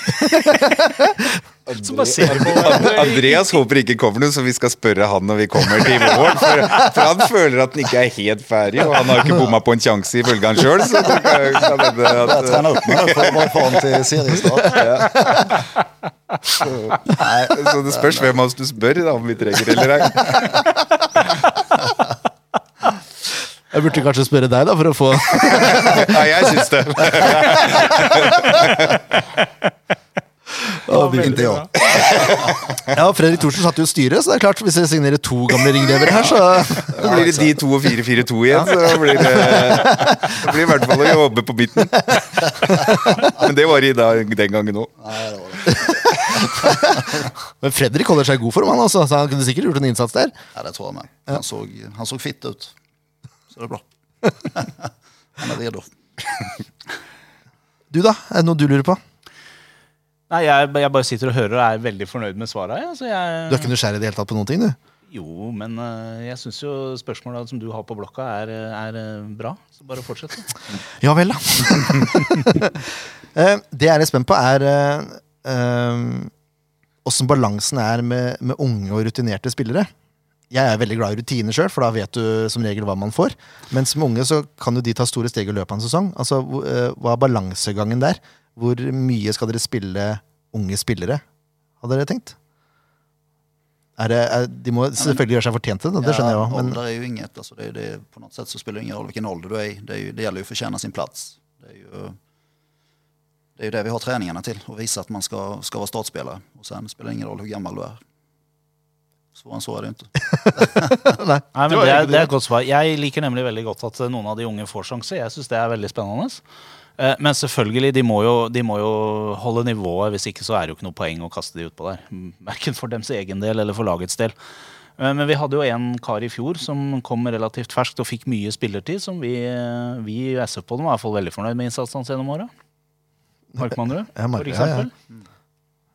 Så bare ser på Andreas håper ikke kommer noe, så vi skal spørre han når vi kommer til våren. For, for han føler at han ikke er helt ferdig, og han har ikke bomma på en sjanse ifølge han sjøl. Så det kan, kan hende Jeg trener opp meg for å bare få han til seriestart. Nei, Så det spørs hvem av oss du spør da, om vi trenger eller ei. Jeg burde kanskje spørre deg, da, for å få Ja, jeg syns det. Inte jag. Ja, Fredrik Thorsen satt jo i styret, så det er klart hvis jeg signerer to gamle ringlevere her, så Da blir det de to og 4-4-2 igjen, så blir det, det blir i hvert fall å jobbe på midten. Men det var i dag, den gangen òg. Nei, det var det. Men Fredrik holder seg i god form, han altså, så han kunne sikkert gjort en innsats der. Ja, det tror jeg med. Han så, han så fitt ut. Så det er bra. Han er redo. Du, da? Er det noe du lurer på? Nei, jeg, jeg bare sitter og hører og er veldig fornøyd med svara. Ja. Så Du er ikke nysgjerrig i det hele tatt på noen ting, du? jo, men uh, jeg syns jo spørsmåla som du har på blokka, er, er eh, bra. Så bare fortsett. Ja vel, da. Eh, det jeg er litt spent på, er åssen balansen er med, med unge og rutinerte spillere. Jeg er veldig glad i rutiner sjøl, for da vet du som regel hva man får. Mens med unge så kan jo de ta store steg i løpet av en sesong. Altså, Hva er balansegangen der? Hvor mye skal dere spille unge spillere, hadde dere tenkt? Er det, er, de må selvfølgelig gjøre seg fortjent til det, det skjønner jeg også òg. Men ålder er jo inget, altså, det, är- det, på noe sett så spiller det ingen rolle hvilken ålder du er i. Det, er jo, det gjelder jo å fortjene sin plass. Det er jo det, er jo det vi har treningene til. Å vise at man skal, skal være startspiller. Og så spiller det ingen rolle hvor gammel du er. Svårare enn så er det ikke. nei. Nei, men det, er, det er et godt svar. Jeg liker nemlig veldig godt at noen av de unge får sjanse. Jeg syns det er veldig spennende. Eh, Men selvfølgelig, de må, jo, de må jo holde nivået. Hvis ikke så er det jo ikke noe poeng å kaste de utpå der. Verken for dems egen del eller for lagets del. Eh, Men vi hadde jo en kar i fjor som kom relativt ferskt og fikk mye spillertid, som vi, eh, vi i SF på dem var i hvert fall veldig fornøyd med innsatsen hans gjennom åra. Markmannrud, for eksempel. for ja, ja. eksempel.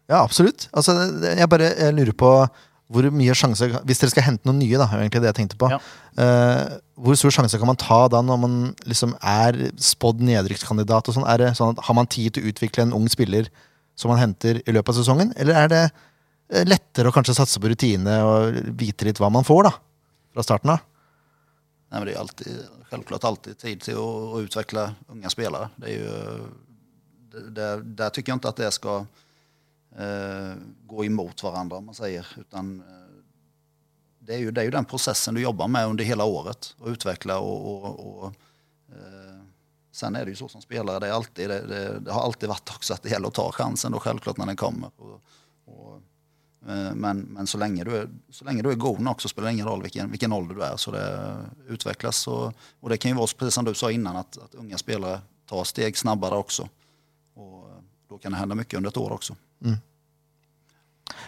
Ja, absolutt. Altså, jeg bare jeg lurer på hvor mye sjanse Hvis dere skal hente noen nye, da, er egentlig det jeg tenkte på. Ja. Uh, hvor stor sjanse kan man ta da når man liksom er spådd nedrykkskandidat? og sånn? Er det sånn at Har man tid til å utvikle en ung spiller som man henter i løpet av sesongen? Eller er det eh, lettere å kanskje satse på rutine og vite litt hva man får da, fra starten av? Nei, men det er alltid, selvklart alltid tid til å, å utvikle unge spillere. Det er jo, det, det, der tycker jeg ikke at det ska eh, gå imot hverandre, man sier. Utan eh, det är, ju, det är ju den processen du jobber med under hele året Å utvikle og, og, og eh, sen är det ju så som spelare, det, alltid, det, det, det har alltid vært också att det gäller å ta chansen då självklart när den kommer. Og, og, eh, men, men så, lenge du är, så lenge du är god så spelar det ingen roll vilken, vilken ålder du er, Så det utvecklas och, och det kan vara precis som du sa innan at, at unga spelare tar steg snabbare også. Og da kan det hända mycket under ett år också.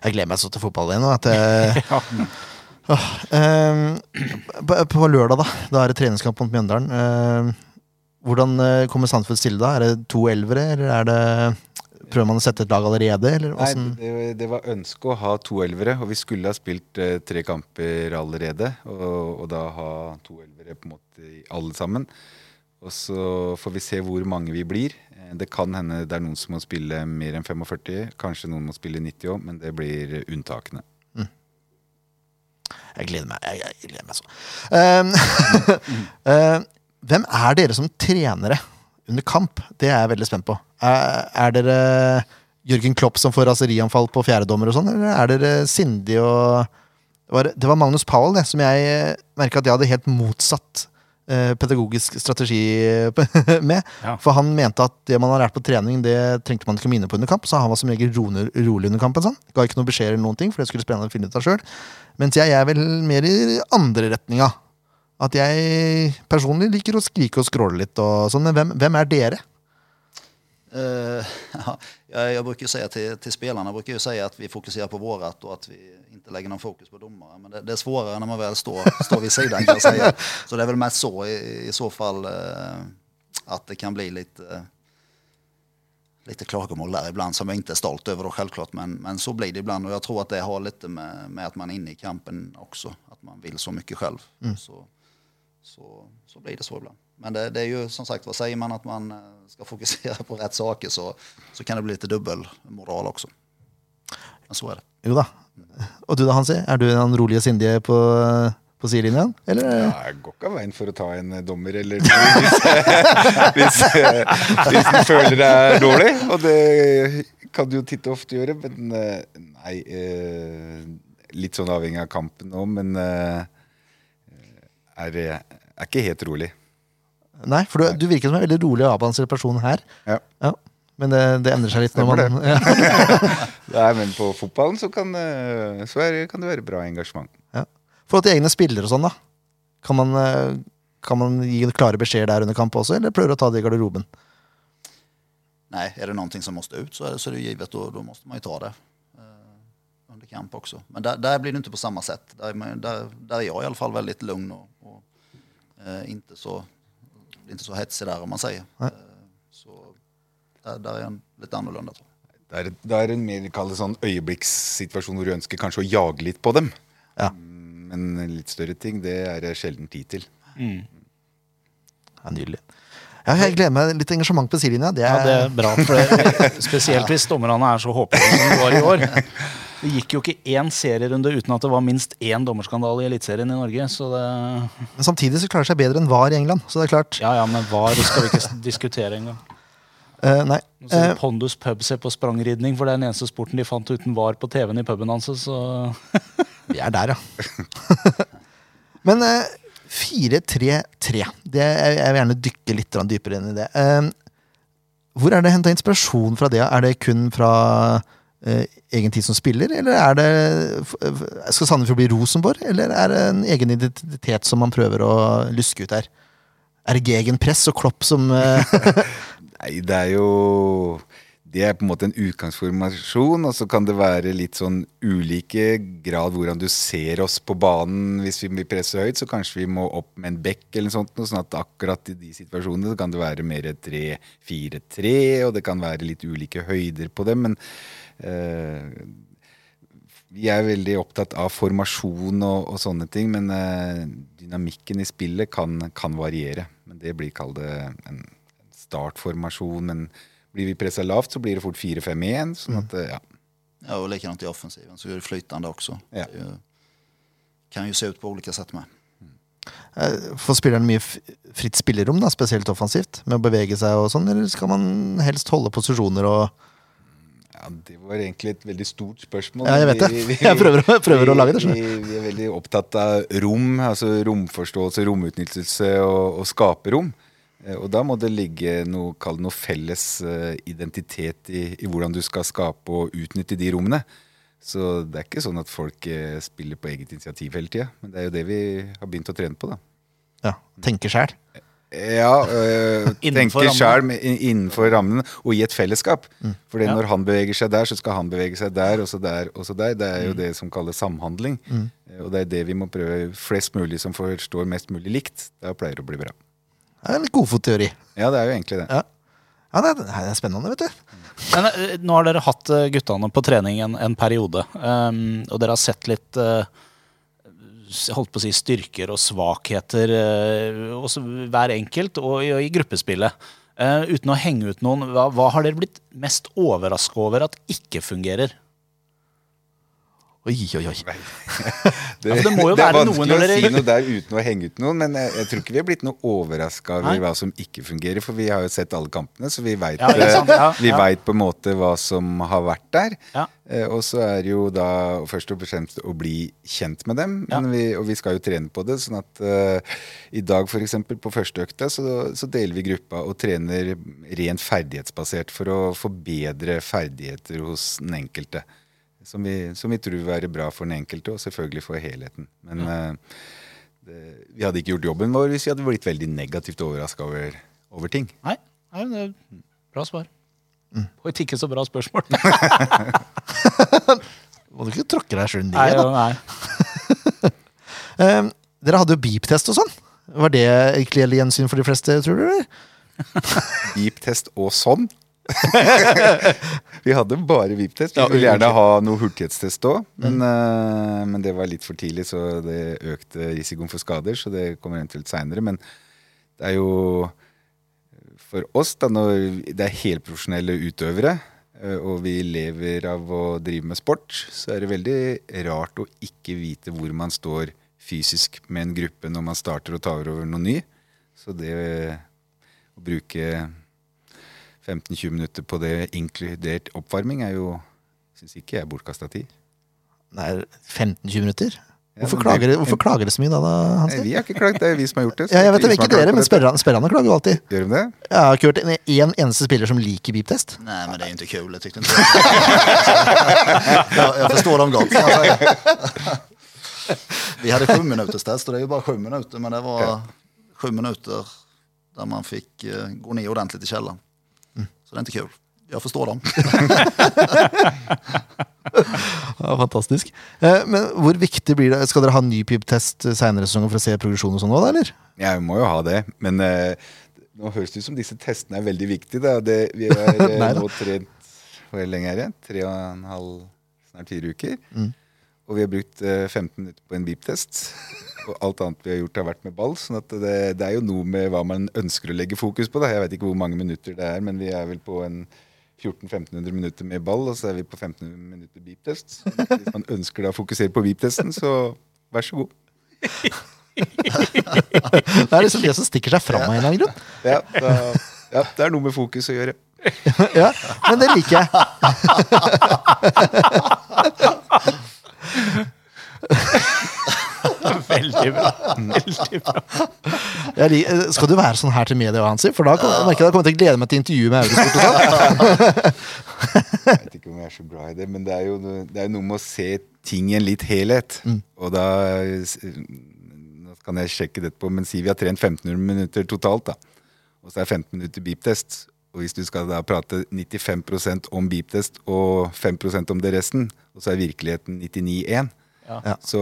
Jeg gleder meg så til fotball igjen. At jeg, Åh, ehm, på, på lørdag, da. Da er det treningskamp mot Mjøndalen. Ehm, hvordan eh, kommer Sandefjord stille da? Er det to elvere, eller er det Prøver man å sette et lag allerede, eller Nei, det, det var ønske å ha to elvere, og vi skulle ha spilt eh, tre kamper allerede. Og, og da ha to elvere på en måte alle sammen. Og så får vi se hvor mange vi blir. Eh, Det kan hende det er noen som må spille mer enn 45. Kanskje noen må spille 90 òg, men det blir unntakene. Jeg gleder meg. Jeg, jeg gleder meg sånn. Uh, uh, hvem er dere som trenere under kamp? Det er jeg veldig spent på. Er, er dere Jørgen Klopp som får raserianfall på fjerdedommer og sånn, eller er dere sindige og det var, det var Magnus Powell det, som jeg merka at jeg hadde helt motsatt eh, pedagogisk strategi med. Ja. For han mente at det man har lært på trening, det trengte man ikke å minne på under kamp. Så han var som regel rolig, rolig under kampen. Sånn. Ga ikke noe beskjed eller noen ting, for det skulle spillerne finne ut av sjøl. Mens jeg er vel mer i andre retninga. At jeg personlig liker å skrike og skråle litt. Og sånn. Men hvem, hvem er dere? Uh, ja, jeg, jag brukar ju säga til, till spelarna brukar jag säga att vi fokuserer på vårt, og at vi inte lägger någon fokus på domare. Men det, det är svårare när man väl står, står vid sidan kan jag säga. Så det är väl mest så i, i så fall eh, att det kan bli lite, eh, lite klagomål där ibland som jag inte är stolt över då självklart. Men, men så blir det ibland och jag tror att det har lite med, med att man är inne i kampen också. Att man vill så mycket själv. Så, så, så blir det så ibland. Men det, det är ju som sagt vad säger man att man eh, ska fokusera på rätt saker så, så kan det bli lite dubbelmoral också. Men så är det. Jo da. Og du da, Hansi? Er du den rolige sindige på, på sidelinjen? Eller? Ja, jeg går ikke av veien for å ta en eh, dommer eller hvis, hvis, eh, hvis føler det er dårlig. Og det kan du jo titt og ofte gjøre, men eh, nei eh, Litt sånn avhengig av kampen nå, men eh, er, er ikke helt rolig. Nei, for du, du virker som en veldig rolig og avbalansert person her. Ja. Men det, det endrer seg litt når man ja. Nei, men på fotballen så kan, eh, så er, kan det være bra engasjement. forhold til egne spillere og sånn, da. Kan man, eh, kan man gi klare beskjeder der under kamp også, eller prøver du å ta det i garderoben? Nei, er det noe som måste ut så er det, så er det givet og da må man jo ta det Uh, under kamp også. Men der, der, blir det ikke på samme sett. Der, der, der er jeg iallfall veldig i alla fall väldigt lugn og, og uh, ikke så, så hetsig der, om man sier. Eh, så där, der er han litt annerledes. Det er, det er en mer sånn øyeblikkssituasjon hvor du ønsker kanskje å jage litt på dem. Ja. Mm, Men litt større ting, det er det sjelden tid til. Ja, nydelig. Ja, jeg gleder meg litt engasjement på sidelinja. Det Ja, er, det er bra. For det, spesielt hvis dommerne er så håpløse som de var i år. Det gikk jo ikke én serierunde uten at det var minst én dommerskandale i Eliteserien i Norge. Så det Men samtidig så klarer det seg bedre enn VAR i England. Så det er klart. Ja ja, men VAR skal vi ikke diskutere engang. Eh, nei. Eh, du Pondus pub ser på sprangridning, for det er den eneste sporten de fant uten VAR på TV-en i puben hans. Så vi er der, ja. Men uh, 4-3-3. Det- Jeg jeg vil gjerne dykke litt dypere inn i det. Eh, hvor er det henta inspirasjon fra det? Er det kun fra eh, egen tid som spiller, eller er det Skal Sandefjord bli Rosenborg, eller er det en egen identitet som man prøver å luske ut her? Er det gegenpress og Klopp som eh, Nei, det er jo Det er på en måte en utgangsformasjon, og så kan det være litt sånn ulike grad hvordan du ser oss på banen. Hvis vi blir presset høyt, så kanskje vi må opp med en bekk eller noe sånt. Sånn at akkurat i de situasjonene så kan det være mer 3-4-3, og det kan være litt ulike høyder på dem. Men eh, vi er veldig opptatt av formasjon og, og sånne ting, men eh, dynamikken i spillet kan, kan variere. Men det blir kalt en startformasjon. Men blir vi pressa lavt, så blir det fort 4-5-1. Sånn at, eh, ja. Ja, og likadant i offensiven så gjør det flytende også. Ja. Det kan jo se ut på ulike sett med. Eh, Får spilleren mye fritt spillerom, da, spesielt offensivt, med å bevege seg og sånn, eller skal man helst holde posisjoner og Ja, Det var egentlig et veldig stort spørsmål. Ja, jeg vet det. Vi- vi- Jeg prøver prøver å lage det, Vi, vi er veldig opptatt av rom, altså romforståelse, romutnyttelse og, og skape rom. Eh, Og da må det ligge noe, kall noe felles eh, identitet i, i hvordan du skal skape og utnytte de rommene. Så det er ikke sånn at folk eh, spiller på eget initiativ hele tida. Men det er jo det vi har begynt å trene på, da. ja, tenke sjæl? Ja, øh, tenker sjøl innenfor rammene og i et fellesskap. Fordi Ja. når han beveger seg der, så skal han bevege seg der, og så der, og så der. Det er jo Mm. det som kalles samhandling. Mm. Og det er det vi må prøve flest mulig som forstår mest mulig likt. Da pleier det å bli bra. Det er en godfotteori. Ja, det er jo egentlig det. Ja. Ja, det er, det er spennende, vet du. Men eh, nå har dere hatt eh, guttene på trening en, en periode, um, og dere har sett litt eh, s- holdt på å si styrker og svakheter eh, hos hver enkelt og i, og i gruppespillet. Eh, uten å henge ut noen, hva, hva har dere blitt mest overraska over at ikke fungerer? Oi, oi, oi. Det, Ja, det må jo det være er vanskelig å si noe der uten å henge ut noen, men jeg, jeg tror ikke vi er blitt noe overraska over hva som ikke fungerer, for vi har jo sett alle kampene, så vi veit Ja. Ja, ja. vet på en måte hva som har vært der. Ja. Eh, og så er det jo da først og fremst å bli kjent med dem, men vi, og vi skal jo trene på det. sånn at eh, i dag f.eks. på første økta så, så deler vi gruppa og trener rent ferdighetsbasert for å forbedre ferdigheter hos den enkelte. Som vi, som vi tror vil være bra for den enkelte, og selvfølgelig for helheten. Men eh, det, vi hadde ikke gjort jobben vår hvis vi hadde blitt veldig negativt overraska over, over ting. Nei, nei det er bra svar. Og et ikke så bra spørsmål. Må du ikke tråkke deg sjøl Nei, ned, da. nei. um, dere hadde jo beep-test og sånn. Var det egentlig gjensyn for de fleste, tror du? Beep-test og sånn. vi hadde bare VIP-test. Vi Ja, ville gjerne ha noe hurtighetstest òg, men, eh, men det var litt for tidlig, så det økte risikoen for skader. Så det kommer eventuelt seinere. Men det er jo for oss, da, når det er helprofesjonelle utøvere, eh, og vi lever av å drive med sport, så er det veldig rart å ikke vite hvor man står fysisk med en gruppe når man starter og tar over noe ny. Så det å bruke 15-20 minutter på det inkludert oppvarming er jo Syns ikke jeg er bortkasta tid. Nei, 15-20 minutter? Hvorfor, klager, hvorfor klager det så mye da, da Nei, vi har ikke klagd, det er vi som har gjort det. så Ja, jeg vet det, ikke dere, men sperrerne klager jo alltid. Gjør de det? Jeg har ikke hørt en, en eneste spiller som liker beep-test. Nei, men det er jo ikke kul. jeg tyckte jeg. Jeg jag. Jag dem godt. Altså. Vi hadde sju minutters-test, og det er jo bare sju minutter, Men det var sju minutter der man fick eh, gå ned ordentlig til källaren. Så det är inte kul. Jag förstår dem. Ja, fantastisk. Eh, men hvor viktig blir det? Skal dere ha ny pip-test seinere sånn for å se progresjon og sånn òg, eller? Ja, vi må jo ha det, men eh, nå høres det ut som disse testene er veldig viktige. Da. Det, vi er eh, nå trent Hvor lenge er det? Tre og en halv, snart fire uker. Mm. Og vi har brukt eh, 15 minutter på en beep-test. Og alt annet vi har gjort, har vært med ball. sånn at det, det er jo noe med hva man ønsker å legge fokus på. Da. Jeg vet ikke hvor mange minutter det er, men vi er vel på en 1400-1500 minutter med ball, og så er vi på 15 minutter beep-test. Hvis man ønsker da å fokusere på beep-testen, så vær så god. Det er liksom det som stikker seg fram av en eller annen grunn. Ja, da, ja, det er noe med fokus å gjøre. Ja, men det liker jeg. Veldig bra. Veldig bra. jeg eh, skal du være sånn her til media, Hansi? For da kommer jeg jeg kommer til å glede meg til intervjuet med Eurosport. sånn. Jeg vet ikke om jeg er så glad i det, men det er jo, det er noe med å se ting i en litt helhet. Og da Nå kan jeg sjekke dette på, men si vi har trent 1500 minutter totalt, da. Og så er 15 minutter beep-test. Og hvis du skal da prate 95% om beep-test og 5% om det resten, og så er virkeligheten 99-1, Ja. så,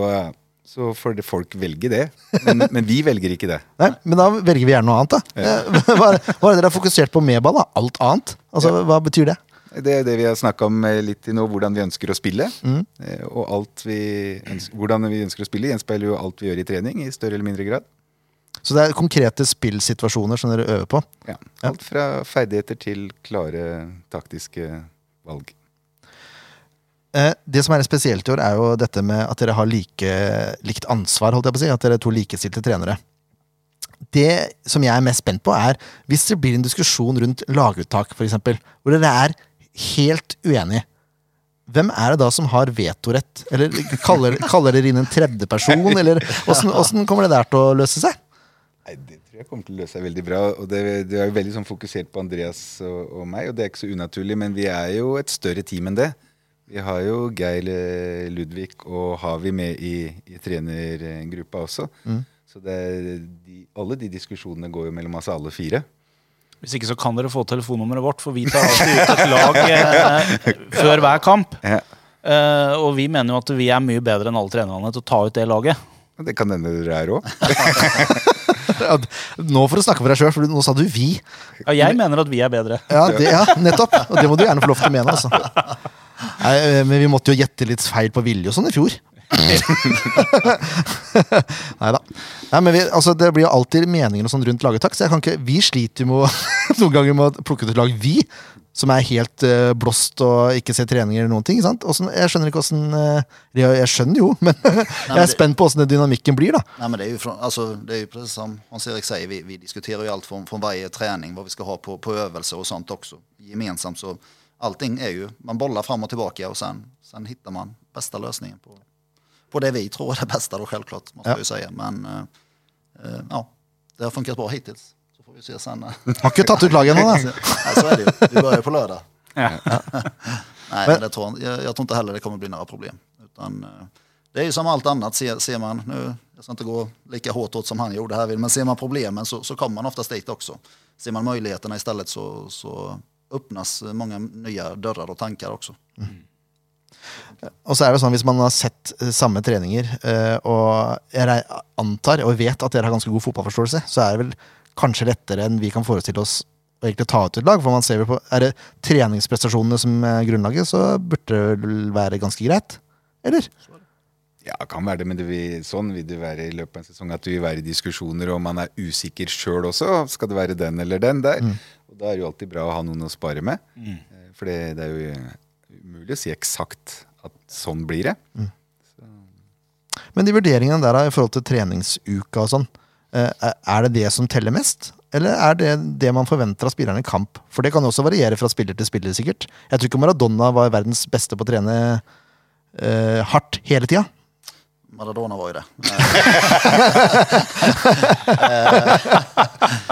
så får det folk velge det. Men, men vi velger ikke det. Nei, men da velger vi gjerne noe annet, da. Ja. Hva er det dere har fokusert på med ball? da? Alt annet? Altså, Hva betyr det? Det er det vi har snakka om eh, litt i nå, hvordan vi ønsker å spille. Mm. Eh, Og alt vi ønsker, hvordan vi ønsker å spille, gjenspeiler jo alt vi gjør i trening, i større eller mindre grad. Så det er konkrete spillsituasjoner som dere øver på. Ja. Alt fra ferdigheter til klare taktiske valg. Eh, Det som er spesielt i år, er jo dette med at dere har like, likt ansvar. holdt jeg på å si, At dere er to likestilte trenere. det som jeg er mest spent på, er hvis det blir en diskusjon rundt laguttak, f.eks., hvor dere er helt uenige. Hvem er det da som har vetorett? Eller kaller, kaller dere inn en tredjeperson? Åssen kommer det der til å løse seg? Nei, Det tror jeg kommer til å løse seg veldig bra. og Det, det er jo veldig sånn fokusert på Andreas og, og meg, og det er ikke så unaturlig. Men vi er jo et større team enn det. Vi har jo Geir eh, Ludvig og Havi med i, i trenergruppa også. Så det, er- de, alle de diskusjonene går jo mellom oss alle fire. Hvis ikke så kan dere få telefonnummeret vårt, for vi tar alltid ut et lag eh, før hver kamp. Ja. Eh, og vi mener jo at vi er mye bedre enn alle trenerne til å ta ut det laget. Det kan hende dere er òg. Nå for å snakke for deg sjøl, for nå sa du 'vi'. Ja, jeg mener at vi er bedre. Ja, det, ja, nettopp. Og det må du gjerne få lov til å mene. Altså. Nei, eh, men vi måtte jo gjette litt feil på vilje og sånn i fjor. Nei da. Nei, men vi, altså, det blir jo alltid meninger og sånn rundt lagettak, så jeg kan ikke, vi sliter jo med å, noen ganger med å plukke ut et lag, vi, som er helt uh, blåst og ikke ser treninger eller noen ting. sant? Åssen- jeg skjønner ikke åssen uh, jeg skjønner jo, men jeg er det- spent på åssen dynamikken blir, da. Nei, men det, er jo, fra, altså, det er jo precis som Hans-Erik sier, vi, vi diskuterer jo alt från, från trening, hva vad vi skal ha på, på övelser og sånt også. Gemensamt så allting er jo man boller fram og tilbake, og sen, sen hittar man beste løsningen på, på det vi tror är det bästa då självklart, måste Ja. jag säga. Men eh, eh, ja, det har funkat bra hittills. Så får vi se sen. Har ikke tatt ut laget ennå, da. Nej, så är det ju. Vi börjar på lördag. Ja. Nej, men det tror, jag, jag tror inte heller det kommer bli några problem. Utan, eh, det är ju som allt annat, ser, ser man, nu, jag ska inte gå lika hårt åt som han gjorde här, men ser man problemen så, så kommer man oftast dit också. Ser man möjligheterna istället så, så öppnas många nya dörrar och tankar också. Og så er det sånn, Hvis man har sett eh, samme treninger, eh, og jeg antar og vet at dere har ganske god fotballforståelse, så er det vel kanskje lettere enn vi kan forestille oss å egentlig ta ut et lag. For man ser vel på, Er det treningsprestasjonene som er grunnlaget, så burde det vel være ganske greit? Eller? Ja, det kan være det, men det vil, sånn vil det være i løpet av en sesong. At du vil være i diskusjoner, og man er usikker sjøl også. Skal det være den eller den der? Og Da er det jo alltid bra å ha noen å spare med. Mm. For det, det er jo eh, umulig å si eksakt at sånn blir det. Men de vurderingene der da, i forhold til treningsuka og sånn, eh, er det det som teller mest? Eller er det det man forventer av spillerne i kamp? For det kan jo også variere fra spiller til spiller, sikkert. Jeg tror ikke Maradona var verdens beste på å trene eh, hardt hele tida. Maradona var jo det.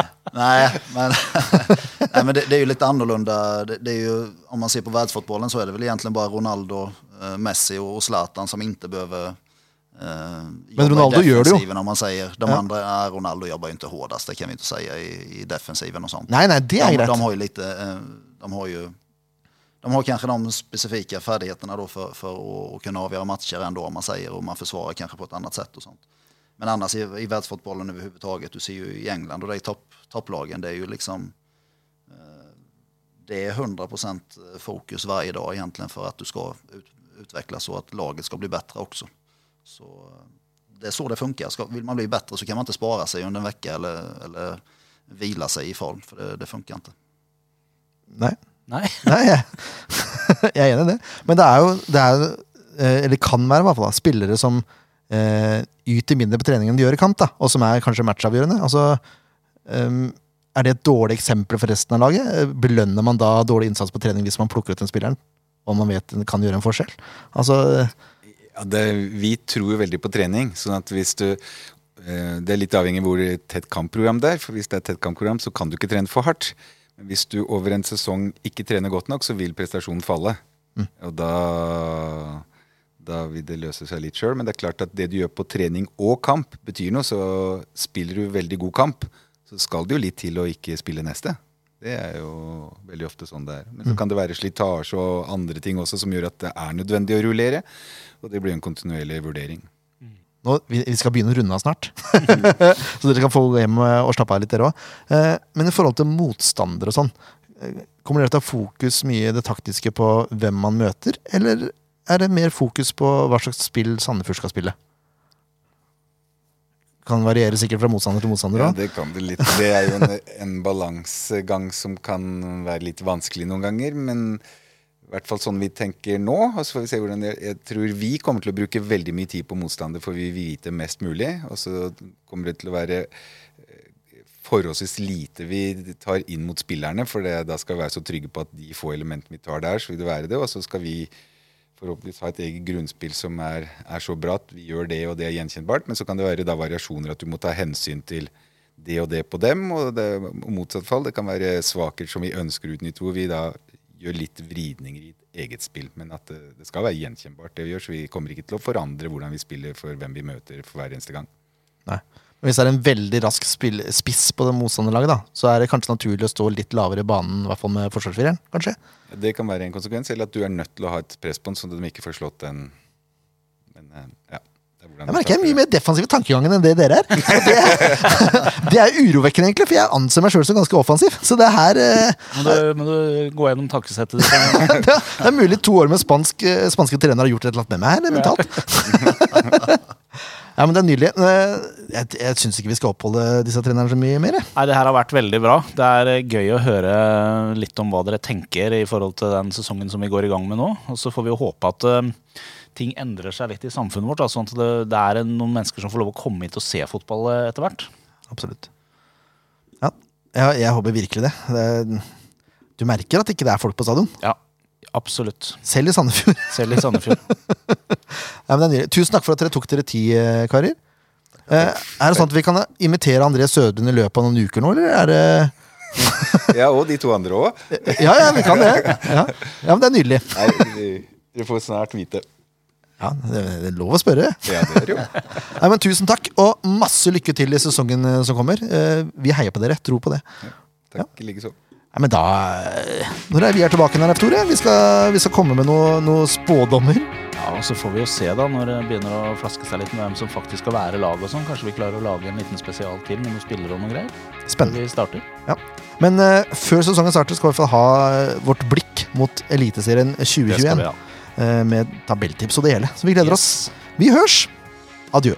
Nei, men, nej, men det, det är ju lite annorlunda. Det, det är ju, om man ser på världsfotbollen så är det väl egentligen bara Ronaldo, eh, Messi och och Zlatan som inte behöver eh, men Ronaldo gör det ju. om man säger. De Ja. andra, nej, Ronaldo jobbar ju inte hårdast, det kan vi inte säga i, i defensiven och sånt. Nei, nei, det er de, de har ju lite, eh, de har ju de har kanske de specifika färdigheterna då för, för att, att kunna avgöra matcher ändå om man säger och man försvarar kanske på ett annat sätt och sånt. Men annars i, i världsfotbollen överhuvudtaget, du ser ju i England och det är topp, topplagen, det är ju liksom det är 100% fokus varje dag egentligen för att du ska ut, utvecklas och att laget ska bli bättre också. Så eh, det är så det funkar. Ska, vill man bli bättre så kan man inte spara sig under en vecka eller, eller vila sig i form, för det, det funkar inte. Nei. Nei. Nei, jeg, jeg er enig i det. Men det er jo, det er, eh, eller kan være i hvert fall, da, spillere som eh, yter mindre på trening enn de gjør i kamp, da, og som er kanskje matchavgjørende. Altså, ehm, er det et dårlig eksempel for resten av laget? Eh, Belønner man da dårlig innsats på trening hvis man plukker ut den spilleren, Om man vet den kan gjøre en forskjell? Altså, Ja, det, vi tror jo veldig på trening. sånn at hvis du eh, Det er litt avhengig av hvor tett kampprogram det er. For hvis det er tett kampprogram, så kan du ikke trene for hardt. Men hvis du over en sesong ikke trener godt nok, så vil prestasjonen falle. Og da da vil det løse seg litt sjøl. Men det er klart at det du gjør på trening og kamp, betyr noe. Så spiller du veldig god kamp, så skal det jo litt til å ikke spille neste. Det er jo veldig ofte sånn det er. Men så kan det være slitasje og andre ting også som gjør at det er nødvendig å rullere. Og det blir en kontinuerlig vurdering. nå, vi, skal begynne å runde av snart, så dere kan få gå hjem og slappe av litt, dere òg. Eh, men i forhold til motstandere og sånn, eh, kommer dere til å ha fokus mye i det taktiske på hvem man møter, eller er det mer fokus på hva slags spill Sandefjord skal spille? Kan variere sikkert fra motstander til motstander Ja, det kan det litt. Det er jo en, en balansegang som kan være litt vanskelig noen ganger. Men i hvert fall sånn vi tenker nå. Og så får vi se hvordan det Jeg tror vi kommer til å bruke veldig mye tid på motstander, for vi vil vite mest mulig. Og så kommer det til å være eh, forholdsvis lite vi tar inn mot spillerne. For det, da skal vi være så trygge på at de få elementene vi tar der, så vil det være det. Og så skal vi forhåpentligvis ha et eget grunnspill som er, er så bra at vi gjør det, og det er gjenkjennbart. Men så kan det være da variasjoner, at du må ta hensyn til det og det på dem. Og, det, motsatt fall. Det kan være svakheter som vi ønsker å utnytte, hvor vi da gjør litt vridninger i eget spill. Men at det, det skal være gjenkjennbart, det vi gjør. Så vi kommer ikke til å forandre hvordan vi spiller for hvem vi møter for hver eneste gang. Nei. Men hvis det er en veldig rask spiss på det motstanderlaget, da, så er det kanskje naturlig å stå litt lavere i banen, i hvert fall med forsvarsfireren, kanskje? Det kan være en konsekvens, eller at du er nødt til å ha et presspånd så de ikke får slått den. Men eh, ja. er Jeg merker jeg er mye mer defensiv i tankegangen enn det dere er. Det det, det er urovekkende, egentlig, for jeg anser meg sjøl som ganske offensiv. Så det her Men Må du, må du gå gjennom tankesettet ditt? det er mulig to år med spansk, eh, spanske trenere har gjort et eller annet med meg her, mentalt. Ja, men det er nydelig. Jeg, jeg syns ikke vi skal oppholde disse trenerne så mye mer. Nei, det her har vært veldig bra. Det er eh, gøy å høre litt om hva dere tenker i forhold til den sesongen som vi går i gang med nå. Og så får vi jo håpe at eh, ting endrer seg litt i samfunnet vårt. da, Sånn at det, det er noen mennesker som får lov å komme hit og se fotball eh, etter hvert. Absolutt. Ja, jeg, jeg håper virkelig det. det. Du merker at ikke det er folk på stadion. Ja, absolutt. Selv i Sandefjord. Selv i Sandefjord. Ja. Tusen takk for at dere tok dere tid, karer. Eh, er det sånn at vi kan imitere André Sødlund i løpet av noen uker nå, eller er det Ja, og de to andre òg. Ja, ja, vi kan det. Ja, ja men det er nydelig. Nei, du får snart vite. Ja, det, er lov å spørre. Ja, det er jo. Nei, men Tusen takk, og masse lykke til i sesongen eh, som kommer. Eh, Vi heier på dere. Tro på det. Takk likeså. Nei, men da eh, Når er vi er tilbake igjen, Tore? Vi skal, vi skal komme med noe- noen spådommer. Ja, og Så får vi jo se da når det begynner å flaske seg litt med hvem som faktisk skal være lag. og sånn. Kanskje vi klarer å lage en liten spesial til med noen spillere og noe greier. Spennende. vi starter. Ja. Men uh, før sesongen starter, skal vi i hvert fall ha eh, vårt blikk mot Eliteserien Det skal vi ha. Uh, med tabelltips og det hele. Så vi gleder Yes. oss. Vi hørs. Adjø.